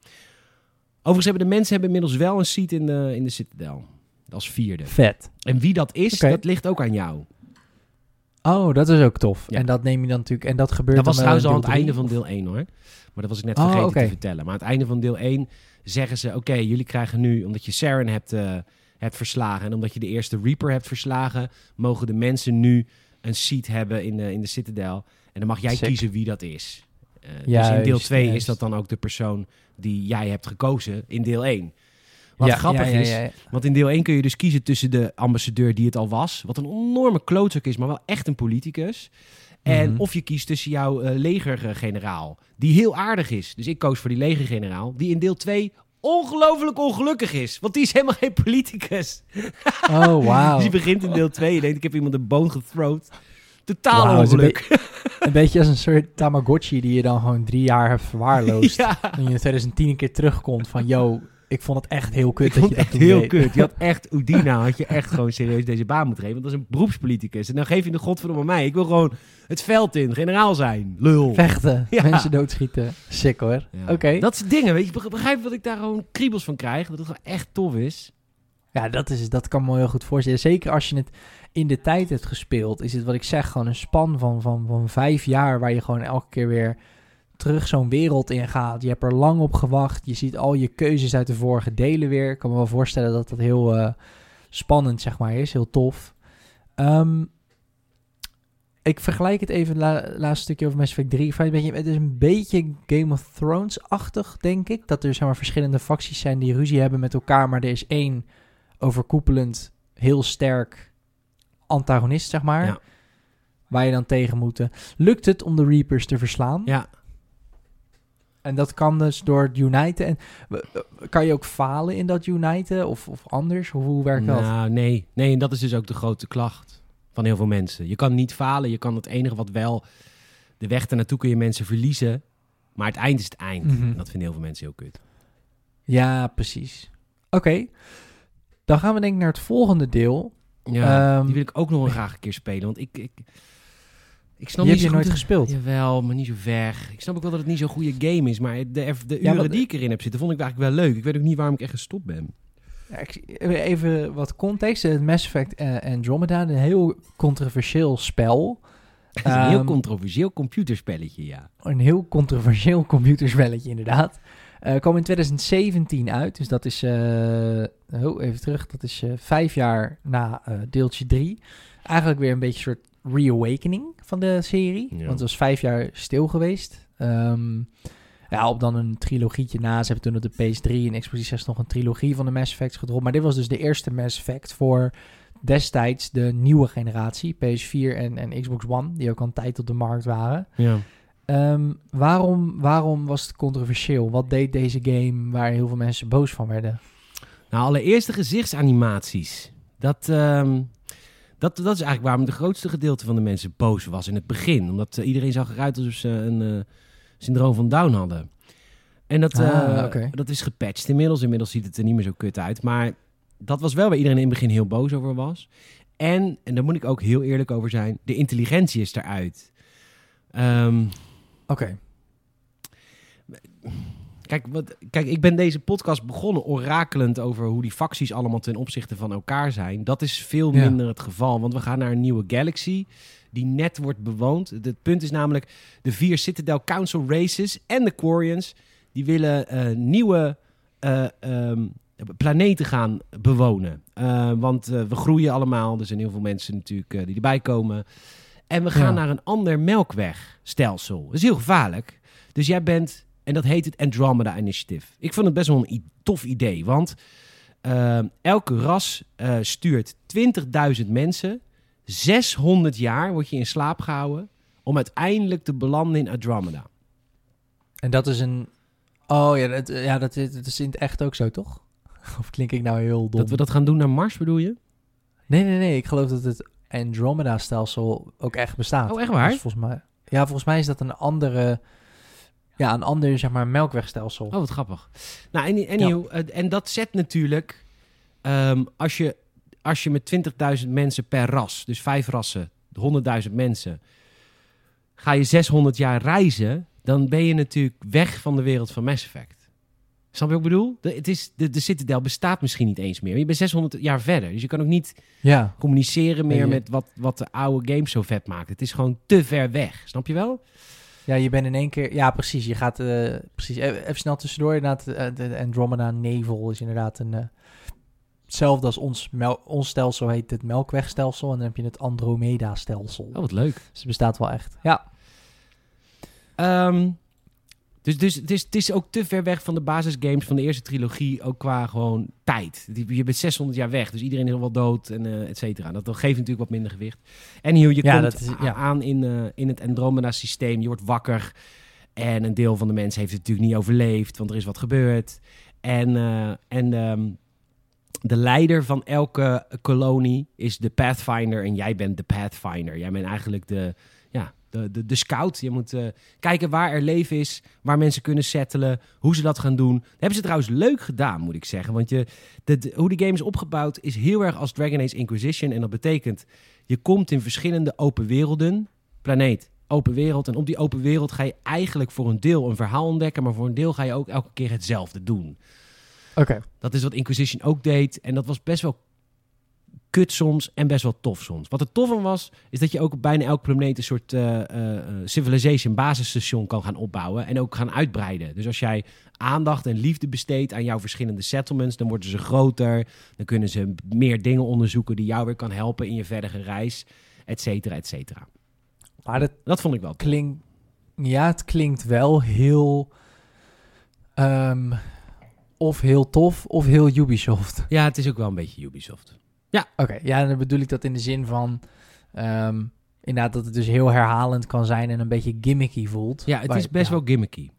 Overigens hebben de mensen hebben inmiddels wel een seat in de, in de Citadel. Als vierde. Vet. En wie dat is, okay. dat ligt ook aan jou. Oh, dat is ook tof. Ja. En dat neem je dan natuurlijk... En dat gebeurt Dat was dan trouwens al aan het einde van deel 1 hoor. Maar dat was ik net vergeten oh, okay. te vertellen. Maar aan het einde van deel 1 zeggen ze... Oké, okay, jullie krijgen nu, omdat je Saren hebt, uh, hebt verslagen... en omdat je de eerste Reaper hebt verslagen... mogen de mensen nu een seat hebben in de, in de Citadel. En dan mag jij Sick. kiezen wie dat is. Uh, dus in deel 2 juist. is dat dan ook de persoon die jij hebt gekozen in deel 1. Wat Ja, grappig ja, ja, is, want in deel 1 kun je dus kiezen tussen de ambassadeur die het al was, wat een enorme klootzak is, maar wel echt een politicus. En Mhm. of je kiest tussen jouw eh, legergeneraal, die heel aardig is. Dus ik koos voor die legergeneraal, die in deel 2 ongelooflijk ongelukkig is. Want die is helemaal geen politicus. Oh, wauw. Dus die begint in deel 2. Je denkt, ik heb iemand een boon gethrowt. Totaal een ongeluk. Een beetje als een soort Tamagotchi die je dan gewoon drie jaar hebt verwaarloosd. ja. En je in 2010 een keer terugkomt van, yo, ik vond het echt heel kut Ik dat vond je echt heel deed. kut. Je had echt, Oedina had je echt gewoon serieus deze baan moeten geven. Want dat is een beroepspoliticus. En dan geef je de godverdomme mij. Ik wil gewoon het veld in, generaal zijn. Lul. Vechten, Ja. mensen doodschieten. Sick hoor. Ja. Oké. Dat soort dingen, weet je. Beg- Begrijp je wat ik daar gewoon kriebels van krijg? Dat het gewoon echt tof is. Ja, dat, is, dat kan me heel goed voorstellen. Zeker als je het in de tijd hebt gespeeld, is het wat ik zeg, gewoon een span van, van, van vijf jaar waar je gewoon elke keer weer terug zo'n wereld in gaat. Je hebt er lang op gewacht. Je ziet al je keuzes uit de vorige delen weer. Ik kan me wel voorstellen dat dat heel eh, spannend, zeg maar, is. Heel tof. Ehm, ik vergelijk het even, la, laatste stukje over Mass Effect 3. Ik vind Het, een beetje- het is een beetje Game of Thrones-achtig, denk ik. Dat er zeg maar, verschillende facties zijn die ruzie hebben met elkaar. Maar er is één overkoepelend, heel sterk antagonist, zeg maar. Ja. Waar je dan tegen moet. eh. Lukt het om de Reapers te verslaan? Ja. En dat kan dus door het uniten. En kan je ook falen in dat uniten? Of, of anders? Hoe, hoe werkt dat? Nou, nee. Nee, en dat is dus ook de grote klacht van heel veel mensen. Je kan niet falen. Je kan het enige wat wel... De weg ernaartoe kun je mensen verliezen. Maar het eind is het eind. Mhm. En dat vinden heel veel mensen heel kut. Ja, precies. Oké. Dan gaan we denk ik naar het volgende deel. Ja, Ehm, die wil ik ook nog wel graag een keer spelen. Want ik... ik ik snap Die niet heb je nooit gespeeld? Jawel, maar niet zo ver. Ik snap ook wel dat het niet zo'n goede game is. Maar de, de Ja, uren wat- die ik erin heb zitten, vond ik eigenlijk wel leuk. Ik weet ook niet waarom ik echt gestopt ben. Ja, even wat context. Het Mass Effect eh, Andromeda, een heel controversieel spel. Het is een heel Ehm, controversieel computerspelletje, ja. Een heel controversieel computerspelletje, inderdaad. Eh kwam in 2017 uit, dus dat is, eh, oh, even terug, dat is eh, vijf jaar na deeltje 3. Eigenlijk weer een beetje een soort reawakening van de serie, Ja. want het was vijf jaar stil geweest. Ehm, ja, op dan een trilogietje na. Ze hebben toen op de PS3 en Xbox 6 nog een trilogie van de Mass Effects gedropt. Maar dit was dus de eerste Mass Effect voor destijds de nieuwe generatie, PS4 en, en Xbox One, die ook al een tijd op de markt waren. ja. Ehm, waarom, waarom was het controversieel? Wat deed deze game waar heel veel mensen boos van werden? Nou, allereerst de gezichtsanimaties. Dat, ehm, dat, dat is eigenlijk waarom de grootste gedeelte van de mensen boos was in het begin. Omdat eh, iedereen zag eruit alsof ze een eh, syndroom van Down hadden. En dat, Ah, eh, dat is gepatcht inmiddels. Inmiddels ziet het er niet meer zo kut uit. Maar dat was wel waar iedereen in het begin heel boos over was. En, en daar moet ik ook heel eerlijk over zijn, de intelligentie is eruit. Ehm, Oké. Kijk, wat, kijk, ik ben deze podcast begonnen orakelend over hoe die facties allemaal ten opzichte van elkaar zijn. Dat is veel Ja. minder het geval, want we gaan naar een nieuwe galaxy die net wordt bewoond. Het punt is namelijk, de vier Citadel Council races en de Quarians, die willen eh, nieuwe eh, ehm, planeten gaan bewonen. Eh, want we groeien allemaal, er zijn heel veel mensen natuurlijk die erbij komen. En we gaan Ja. naar een ander melkwegstelsel. Dat is heel gevaarlijk. Dus jij bent, en dat heet het Andromeda Initiative. Ik vond het best wel een tof idee, want eh, elke ras eh, stuurt 20.000 mensen. 600 jaar word je in slaap gehouden om uiteindelijk te belanden in Andromeda. En dat is een... Oh ja, dat, ja dat, is, dat is in het echt ook zo, toch? Of klink ik nou heel dom? Dat we dat gaan doen naar Mars, bedoel je? Nee, nee, nee. Ik geloof dat het Andromeda-stelsel ook echt bestaat. Oh, echt waar? Dus volgens mij... Ja, volgens mij is dat een andere... Ja, een ander, zeg maar, melkwegstelsel. Oh, wat grappig. Nou, en, anyhow, en dat zet natuurlijk... ehm, als, je, als je met 20.000 mensen per ras, dus vijf rassen, 100.000 mensen... ga je 600 jaar reizen, dan ben je natuurlijk weg van de wereld van Mass Effect. Snap je wat ik bedoel? De, het is, de, de Citadel bestaat misschien niet eens meer. Je bent 600 jaar verder, dus je kan ook niet Ja. communiceren meer met wat, wat de oude games zo vet maakt. Het is gewoon te ver weg, snap je wel? Ja, je bent in één keer... Ja, precies. Je gaat... eh, precies. Even, even snel tussendoor. Inderdaad, eh, de, Andromeda Navel is inderdaad een... eh, hetzelfde als ons, mel- ons stelsel heet het Melkwegstelsel. En dan heb je het Andromeda-stelsel. Oh, wat leuk. Dus het bestaat wel echt. Ja. Ehm, dus dus het, is, het is ook te ver weg van de basisgames van de eerste trilogie, ook qua gewoon tijd. Je bent 600 jaar weg, dus iedereen is al wel dood en eh et cetera. Dat, dat geeft natuurlijk wat minder gewicht. En hier, je Ja, komt dat is- ja. aan in, eh, in het Andromeda-systeem, je wordt wakker. En een deel van de mensen heeft het natuurlijk niet overleefd, want er is wat gebeurd. En, eh, en ehm, de leider van elke kolonie is de Pathfinder en jij bent de Pathfinder. Jij bent eigenlijk de, de, de, de scout. Je moet eh, kijken waar er leven is, waar mensen kunnen settelen, hoe ze dat gaan doen. Dat hebben ze trouwens leuk gedaan, moet ik zeggen. Want je, de, de- hoe die game is opgebouwd is heel erg als Dragon Age Inquisition. En dat betekent, je komt in verschillende open werelden, planeet, open wereld. En op die open wereld ga je eigenlijk voor een deel een verhaal ontdekken, maar voor een deel ga je ook elke keer hetzelfde doen. Oké. Dat is wat Inquisition ook deed. En dat was best wel kut soms en best wel tof soms. Wat er tof aan was, is dat je ook op bijna elke planeet een soort eh, civilization basisstation kan gaan opbouwen en ook gaan uitbreiden. Dus als jij aandacht en liefde besteedt aan jouw verschillende settlements, dan worden ze groter. Dan kunnen ze meer dingen onderzoeken die jou weer kan helpen in je verdere reis, et cetera, et cetera. Maar dat Dat vond ik wel tof. klinkt... Ja, het klinkt wel heel... ehm, of heel tof, of heel Ubisoft. Ja, het is ook wel een beetje Ubisoft. Oké, ja, dan bedoel ik dat in de zin van... ehm, inderdaad, dat het dus heel herhalend kan zijn en een beetje gimmicky voelt. Ja, het is best ja. wel gimmicky.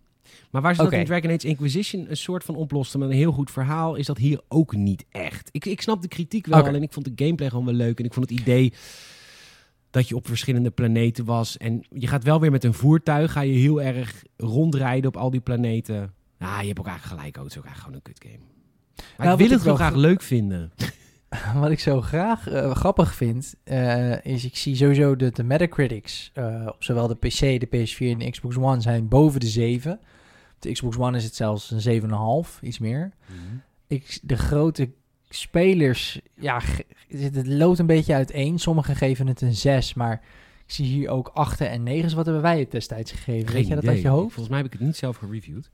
Maar waar ze dat in Dragon Age Inquisition een soort van oplosten met een heel goed verhaal, is dat hier ook niet echt. Ik, ik snap de kritiek wel Oké. en ik vond de gameplay gewoon wel leuk. En ik vond het idee dat je op verschillende planeten was. En je gaat wel weer met een voertuig, ga je heel erg rondrijden op al die planeten. Ja, je hebt ook eigenlijk gelijk, oh, het is ook eigenlijk gewoon een kut game. Maar Nou, ik wil het wel graag leuk vinden. Wat ik zo graag eh, grappig vind, eh, is ik zie sowieso dat de Metacritics eh, op zowel de PC, de PS4 en de Xbox One zijn boven de 7. Op de Xbox One is het zelfs een 7,5, iets meer. Ik, de grote spelers, ja, het, loopt een beetje uiteen. Sommigen geven het een 6, maar ik zie hier ook 8 en 9. Wat hebben wij het destijds gegeven? Weet je dat uit je hoofd? Volgens mij heb ik het niet zelf gereviewd.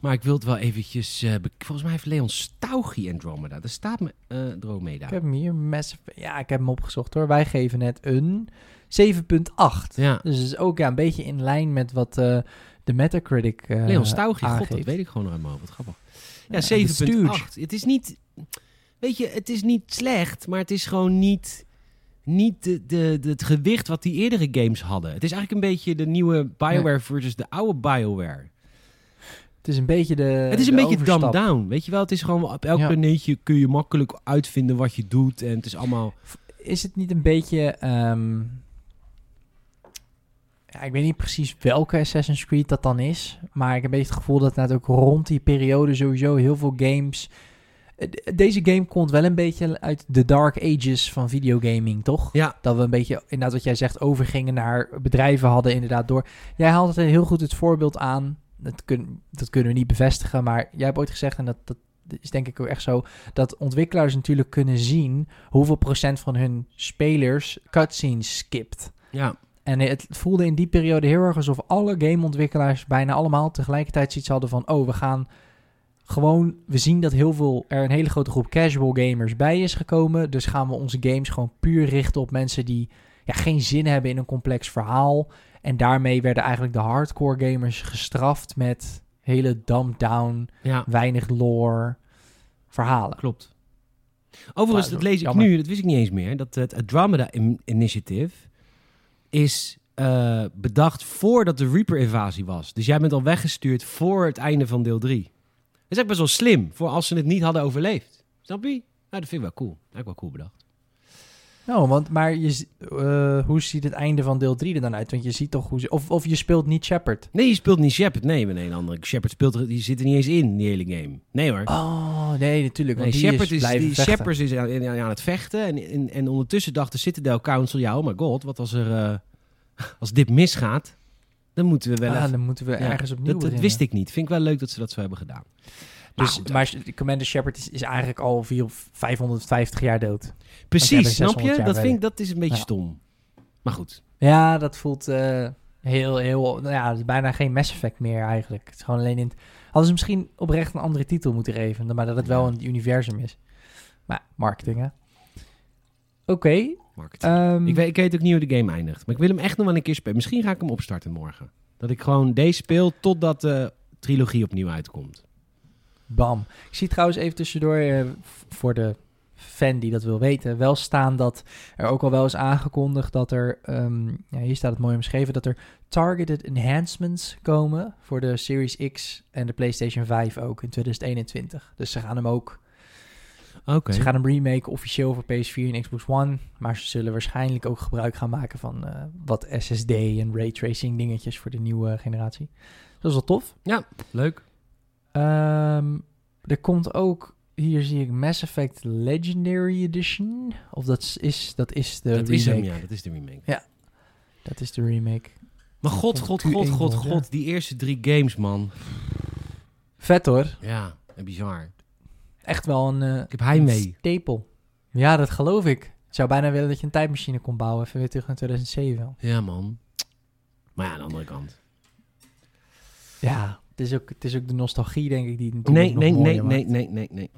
Maar ik wil het wel eventjes... be- volgens mij heeft Leon Stauchi Andromeda. Daar staat me eh Andromeda. Ik heb hem hier, Massive, ja, ik heb hem opgezocht hoor. Wij geven het een 7,8. Ja, Dus het is ook ja, een beetje in lijn met wat eh, de Metacritic Leon Stauchi, god, dat weet ik gewoon nog hoofd. Wat grappig. Ja, Ja, de Stooge. 7,8. Het is niet... Weet je, het is niet slecht, maar het is gewoon niet... Niet de, de, de- het gewicht wat die eerdere games hadden. Het is eigenlijk een beetje de nieuwe BioWare versus de oude BioWare. Het is een beetje de het is een beetje dumbed down. Weet je wel, het is gewoon op elk Ja. planeetje kun je makkelijk uitvinden wat je doet. En het is allemaal... Is het niet een beetje... ehm, ja, ik weet niet precies welke Assassin's Creed dat dan is. Maar ik heb een beetje het gevoel dat net ook rond die periode sowieso heel veel games... Eh, de- Deze game komt wel een beetje uit de dark ages van videogaming, toch? Ja, Dat we een beetje, inderdaad wat jij zegt, overgingen naar bedrijven hadden inderdaad door. Jij haalt het heel goed het voorbeeld aan. Dat, kun, dat kunnen we niet bevestigen, maar jij hebt ooit gezegd, en dat, dat is denk ik ook echt zo, dat ontwikkelaars natuurlijk kunnen zien hoeveel procent van hun spelers cutscenes skipt. ja. En het voelde in die periode heel erg alsof alle gameontwikkelaars bijna allemaal tegelijkertijd zoiets hadden van, oh, we gaan gewoon, we zien dat heel veel, er een hele grote groep casual gamers bij is gekomen. Dus gaan we onze games gewoon puur richten op mensen die ja, geen zin hebben in een complex verhaal. En daarmee werden eigenlijk de hardcore gamers gestraft met hele dumbed down, ja. weinig lore verhalen. Klopt. Overigens, dat lees ik jammer. nu, dat wist ik niet eens meer. Dat het Andromeda in- Initiative is eh, bedacht voordat de Reaper-invasie was. Dus jij bent al weggestuurd voor het einde van deel 3. Dat is echt best wel slim, voor als ze het niet hadden overleefd. Snap je? Nou, dat vind ik wel cool. Eigenlijk wel cool bedacht. Nou, want maar je, eh, hoe ziet het einde van deel 3 er dan uit? Want je ziet toch hoe ze, of, of je speelt niet Shepard. Nee, je speelt niet Shepard. Nee, met een andere. Shepard speelt er, die zit er niet eens in, die hele game. Nee hoor. Oh, nee, natuurlijk. Nee, Want die Shepard is, die. Shepard is aan, aan- het vechten. En, en, en ondertussen dacht de Citadel Council... Ja, oh my god, wat als er... eh, als dit misgaat... Dan moeten we wel Ah, even... dan moeten we Ja, ergens opnieuw dat, wist ik niet. Vind ik wel leuk dat ze dat zo hebben gedaan. Maar Dus, goed, maar Commander Shepard is, is eigenlijk al 4 550 jaar dood. Precies, snap 600 je? Dat vind ik, dat is een beetje Ja. stom. Maar goed. Ja, dat voelt eh, heel, heel... Nou ja, het is bijna geen Mass Effect meer eigenlijk. Het is gewoon alleen in... Hadden ze misschien oprecht een andere titel moeten geven, maar dat het wel een universum is. Maar marketing, hè? Oké. Marketing. ehm, ik, weet, ik weet ook niet hoe de game eindigt. Maar ik wil hem echt nog wel een keer spelen. Misschien ga ik hem opstarten morgen. Dat ik gewoon deze speel totdat de trilogie opnieuw uitkomt. Bam. Ik zie trouwens even tussendoor, eh, voor de fan die dat wil weten, wel staan dat er ook al wel is aangekondigd dat er, ehm, ja, hier staat het mooi omschreven, dat er targeted enhancements komen voor de Series X en de PlayStation 5 ook in 2021. Dus ze gaan hem ook Oké. Ze gaan hem remaken officieel voor PS4 en Xbox One. Maar ze zullen waarschijnlijk ook gebruik gaan maken van eh, wat SSD en raytracing dingetjes voor de nieuwe generatie. Dat is wel tof. Leuk. Ehm, er komt ook, hier zie ik Mass Effect Legendary Edition. Of dat is- dat is de dat remake. is hem, ja. Dat is de remake. Dat is de remake. Maar god, god, Q1 god, god, god. Die eerste drie games, man. Vet hoor. Ja, en bizar. Echt wel een, eh Ik heb heimwee. een stapel. Ja, dat geloof ik. Ik zou bijna willen dat je een tijdmachine kon bouwen. Even weer terug naar 2007. Ja, man. Maar ja, aan de andere kant. Ja, het is ook, het is ook de nostalgie, denk ik, die het natuurlijk Nee, nog nee, nee, nee, nee, nee, nee.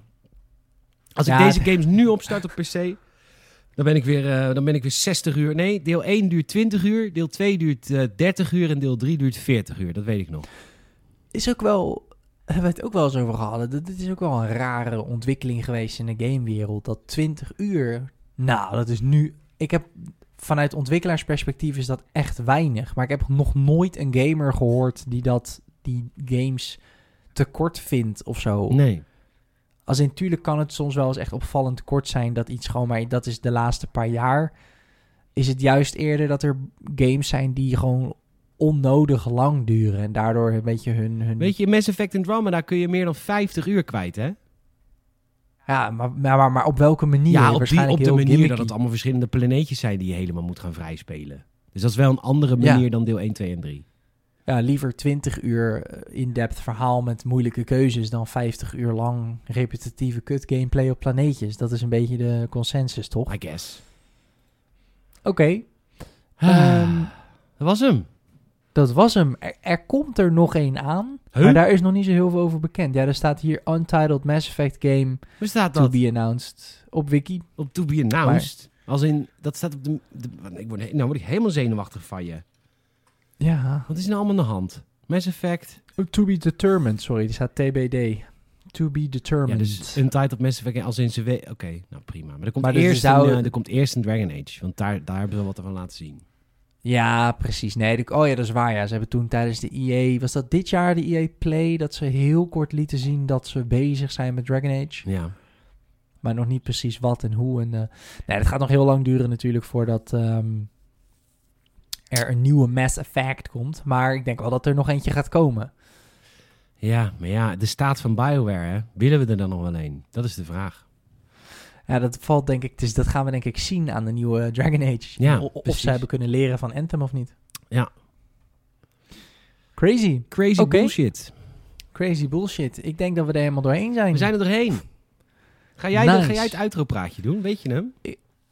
Als Ja, ik deze games nu opstart op PC, dan ben ik weer, eh, dan ben ik weer 60 uur. Nee, deel 1 duurt 20 uur, deel 2 duurt eh, 30 uur en deel 3 duurt 40 uur. Dat weet ik nog. Is ook wel, hebben we het ook wel eens over gehad. Dit is ook wel een rare ontwikkeling geweest in de gamewereld. Dat 20 uur, nou, dat is nu... Ik heb vanuit ontwikkelaarsperspectief is dat echt weinig. Maar ik heb nog nooit een gamer gehoord die dat, die games te kort vindt of zo. Nee. Als in, natuurlijk kan het soms wel eens echt opvallend kort zijn dat iets gewoon, maar dat is de laatste paar jaar. Is het juist eerder dat er games zijn die gewoon onnodig lang duren en daardoor een beetje hun... hun Weet je, in Mass Effect Andromeda kun je meer dan 50 uur kwijt, hè? Ja, maar, maar, maar, op welke manier? Ja, op, die, op de manier gimmicky. dat het allemaal verschillende planeetjes zijn die je helemaal moet gaan vrijspelen. Dus dat is wel een andere Ja. manier dan deel 1, 2 en 3. Ja, liever 20 uur eh, in-depth verhaal met moeilijke keuzes dan 50 uur lang repetitieve kut gameplay op planeetjes. Dat is een beetje de consensus, toch? I guess. Oké, Ah, Ehm, dat was hem. dat was hem. Er, er komt er nog één aan, Huh? maar daar is nog niet zo heel veel over bekend. Ja, er staat hier Untitled Mass Effect Game staat to be announced op wiki. Op to be announced. Als in, dat staat op de... de ik word, nou word ik helemaal zenuwachtig van je. Ja, Wat is nou allemaal aan de hand? Mass Effect. to be determined, sorry, die staat TBD. To be determined. Ja, dus Untitled Mass Effect als in ze we- Oké, nou prima. Maar er komt, Maar dus eerst er zou- een, eh, er komt eerst een Dragon Age. Want daar, daar hebben we wat van laten zien. Ja, precies. Nee, de- oh ja, dat is waar. Ja. Ze hebben toen tijdens de EA, was dat dit jaar de EA Play, dat ze heel kort lieten zien dat ze bezig zijn met Dragon Age. Ja. Maar nog niet precies wat en hoe. En, eh, nee, het gaat nog heel lang duren natuurlijk voordat ehm, er een nieuwe Mass Effect komt. Maar ik denk wel dat er nog eentje gaat komen. Ja, maar ja, de staat van BioWare, hè? Willen we er dan nog wel een? Dat is de vraag. Ja, dat valt denk ik, dus dat gaan we denk ik zien aan de nieuwe Dragon Age. Ja, O- of ze hebben kunnen leren van Anthem of niet. Ja. Crazy. Crazy bullshit. Crazy bullshit. Ik denk dat we er helemaal doorheen zijn. We zijn er doorheen. Ga jij, Nice. ga jij het uitroepraatje doen? Weet je hem?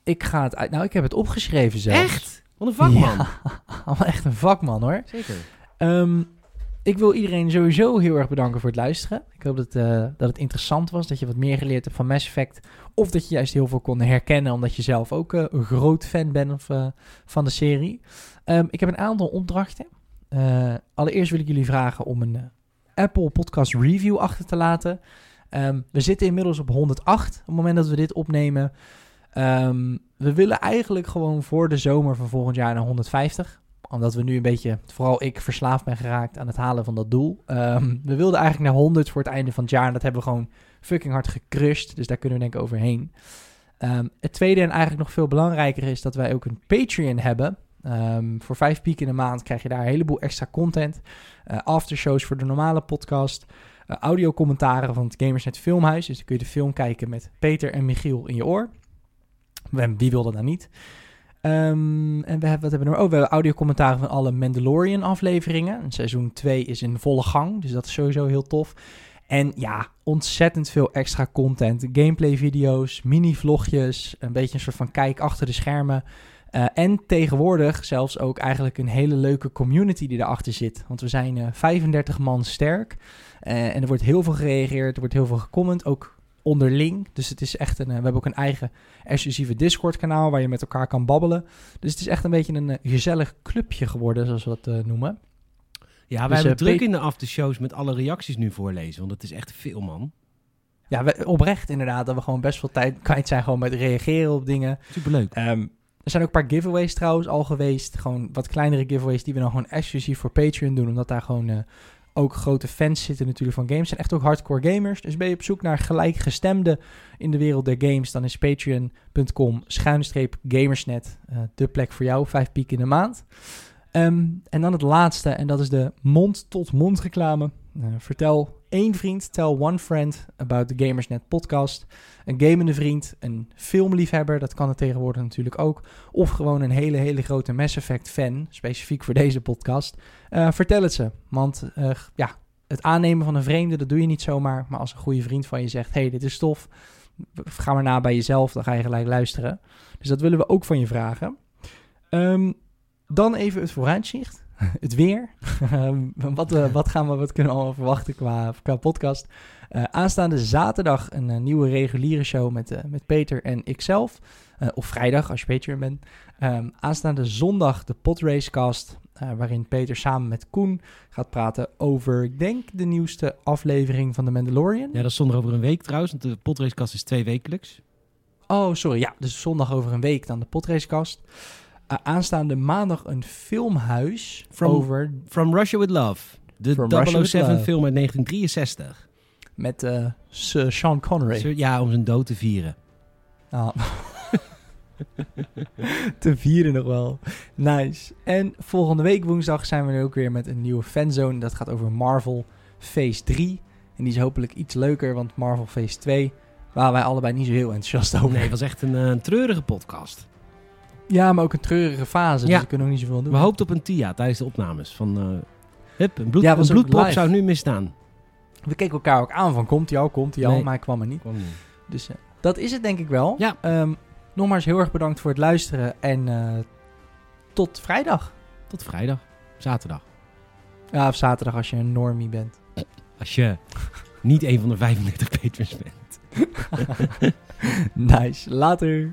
Ik ga het uit. Nou, ik heb het opgeschreven zelfs. Echt? Wat een vakman. Ja, allemaal echt een vakman hoor. Zeker. Ehm, ik wil iedereen sowieso heel erg bedanken voor het luisteren. Ik hoop dat, eh, dat het interessant was, dat je wat meer geleerd hebt van Mass Effect. Of dat je juist heel veel kon herkennen, omdat je zelf ook eh, een groot fan bent of, eh, van de serie. Ehm, ik heb een aantal opdrachten. Allereerst wil ik jullie vragen om een Apple Podcast Review achter te laten. Ehm, we zitten inmiddels op 108 op het moment dat we dit opnemen. Ehm, we willen eigenlijk gewoon voor de zomer van volgend jaar naar 150 omdat we nu een beetje, vooral ik, verslaafd ben geraakt aan het halen van dat doel. Ehm, we wilden eigenlijk naar 100 voor het einde van het jaar. En dat hebben we gewoon fucking hard gecrushed. Dus daar kunnen we denk ik overheen. Ehm, het tweede en eigenlijk nog veel belangrijker is dat wij ook een Patreon hebben. Voor vijf piek in de maand krijg je daar een heleboel extra content. Eh, aftershows voor de normale podcast. Uh, audiocommentaren van het Gamersnet Filmhuis. Dus dan kun je de film kijken met Peter en Michiel in je oor. Wie wil dat niet? Ehm, en we hebben, wat hebben we? Oh, we hebben audiocommentaren van alle Mandalorian afleveringen. En seizoen 2 is in volle gang, dus dat is sowieso heel tof. En ja, ontzettend veel extra content. Gameplay video's, mini-vlogjes, een beetje een soort van kijk achter de schermen. Uh, en tegenwoordig zelfs ook eigenlijk een hele leuke community die erachter zit. Want we zijn uh, 35 man sterk. Uh, en er wordt heel veel gereageerd, er wordt heel veel gecomment, ook onderling. Dus het is echt een. Uh, we hebben ook een eigen exclusieve Discord-kanaal waar je met elkaar kan babbelen. Dus het is echt een beetje een uh, gezellig clubje geworden, zoals we dat uh, noemen. Ja, wij dus, hebben druk in de aftershows met alle reacties nu voorlezen, want het is echt veel, man. Ja, we, oprecht inderdaad, dat we gewoon best veel tijd kwijt zijn gewoon met reageren op dingen. Superleuk. Um, er zijn ook een paar giveaways trouwens al geweest. Gewoon wat kleinere giveaways die we dan gewoon exclusief voor Patreon doen. Omdat daar gewoon uh, ook grote fans zitten natuurlijk van games. Zijn echt ook hardcore gamers. Dus ben je op zoek naar gelijkgestemden in de wereld der games, dan is patreon.com schuinstreep gamersnet uh, de plek voor jou. Vijf piek in de maand. Ehm, en dan het laatste, en dat is de mond-tot-mond reclame. Uh, vertel één vriend, tell one friend about the Gamersnet podcast. Een gamende vriend, een filmliefhebber, dat kan het tegenwoordig natuurlijk ook. Of gewoon een hele, hele grote Mass Effect fan, specifiek voor deze podcast. Uh, vertel het ze, want uh, ja, het aannemen van een vreemde, dat doe je niet zomaar. Maar als een goede vriend van je zegt, hey, dit is tof, ga maar na bij jezelf, dan ga je gelijk luisteren. Dus dat willen we ook van je vragen. Um, dan even het vooruitzicht. het weer. Ehm, wat, uh, wat, gaan we, wat kunnen we allemaal verwachten qua, qua podcast? Uh, aanstaande zaterdag een uh, nieuwe reguliere show met, met Peter en ikzelf. of vrijdag als je Peter bent. Um, aanstaande zondag de Podracecast. waarin Peter samen met Koen gaat praten over, ik denk, de nieuwste aflevering van The Mandalorian. Ja, dat is zondag over een week trouwens. Want de Podracecast is twee wekelijks. Oh, sorry. Ja, dus zondag over een week dan de Podracecast. Aanstaande maandag een filmhuis From, over... From Russia With Love. De From 007 film uit 1963. Met uh, Sir Sean Connery. Ja, om zijn dood te vieren. Ah. te vieren nog wel. Nice. En volgende week woensdag zijn we er ook weer met een nieuwe fanzone. Dat gaat over Marvel Phase 3. En die is hopelijk iets leuker, want Marvel Phase 2... waren wij allebei niet zo heel enthousiast over. Nee, het was echt een, uh, een treurige podcast. Ja, maar ook een treurige fase. Ja. Dus we kunnen ook niet zoveel doen. We hoopten op een TIA tijdens de opnames. Van, uh, hup, een, bloed, ja, een bloedprop zou nu misstaan. We keken elkaar ook aan van komt hij al, komt hij al, maar hij kwam er niet. Kwam niet. Dus uh, dat is het denk ik wel. Ja. Um, nogmaals heel erg bedankt voor het luisteren en uh, tot vrijdag. Tot vrijdag. Zaterdag. Ja, of zaterdag als je een normie bent. Als je niet een van de 35 patrons bent. nice. Later.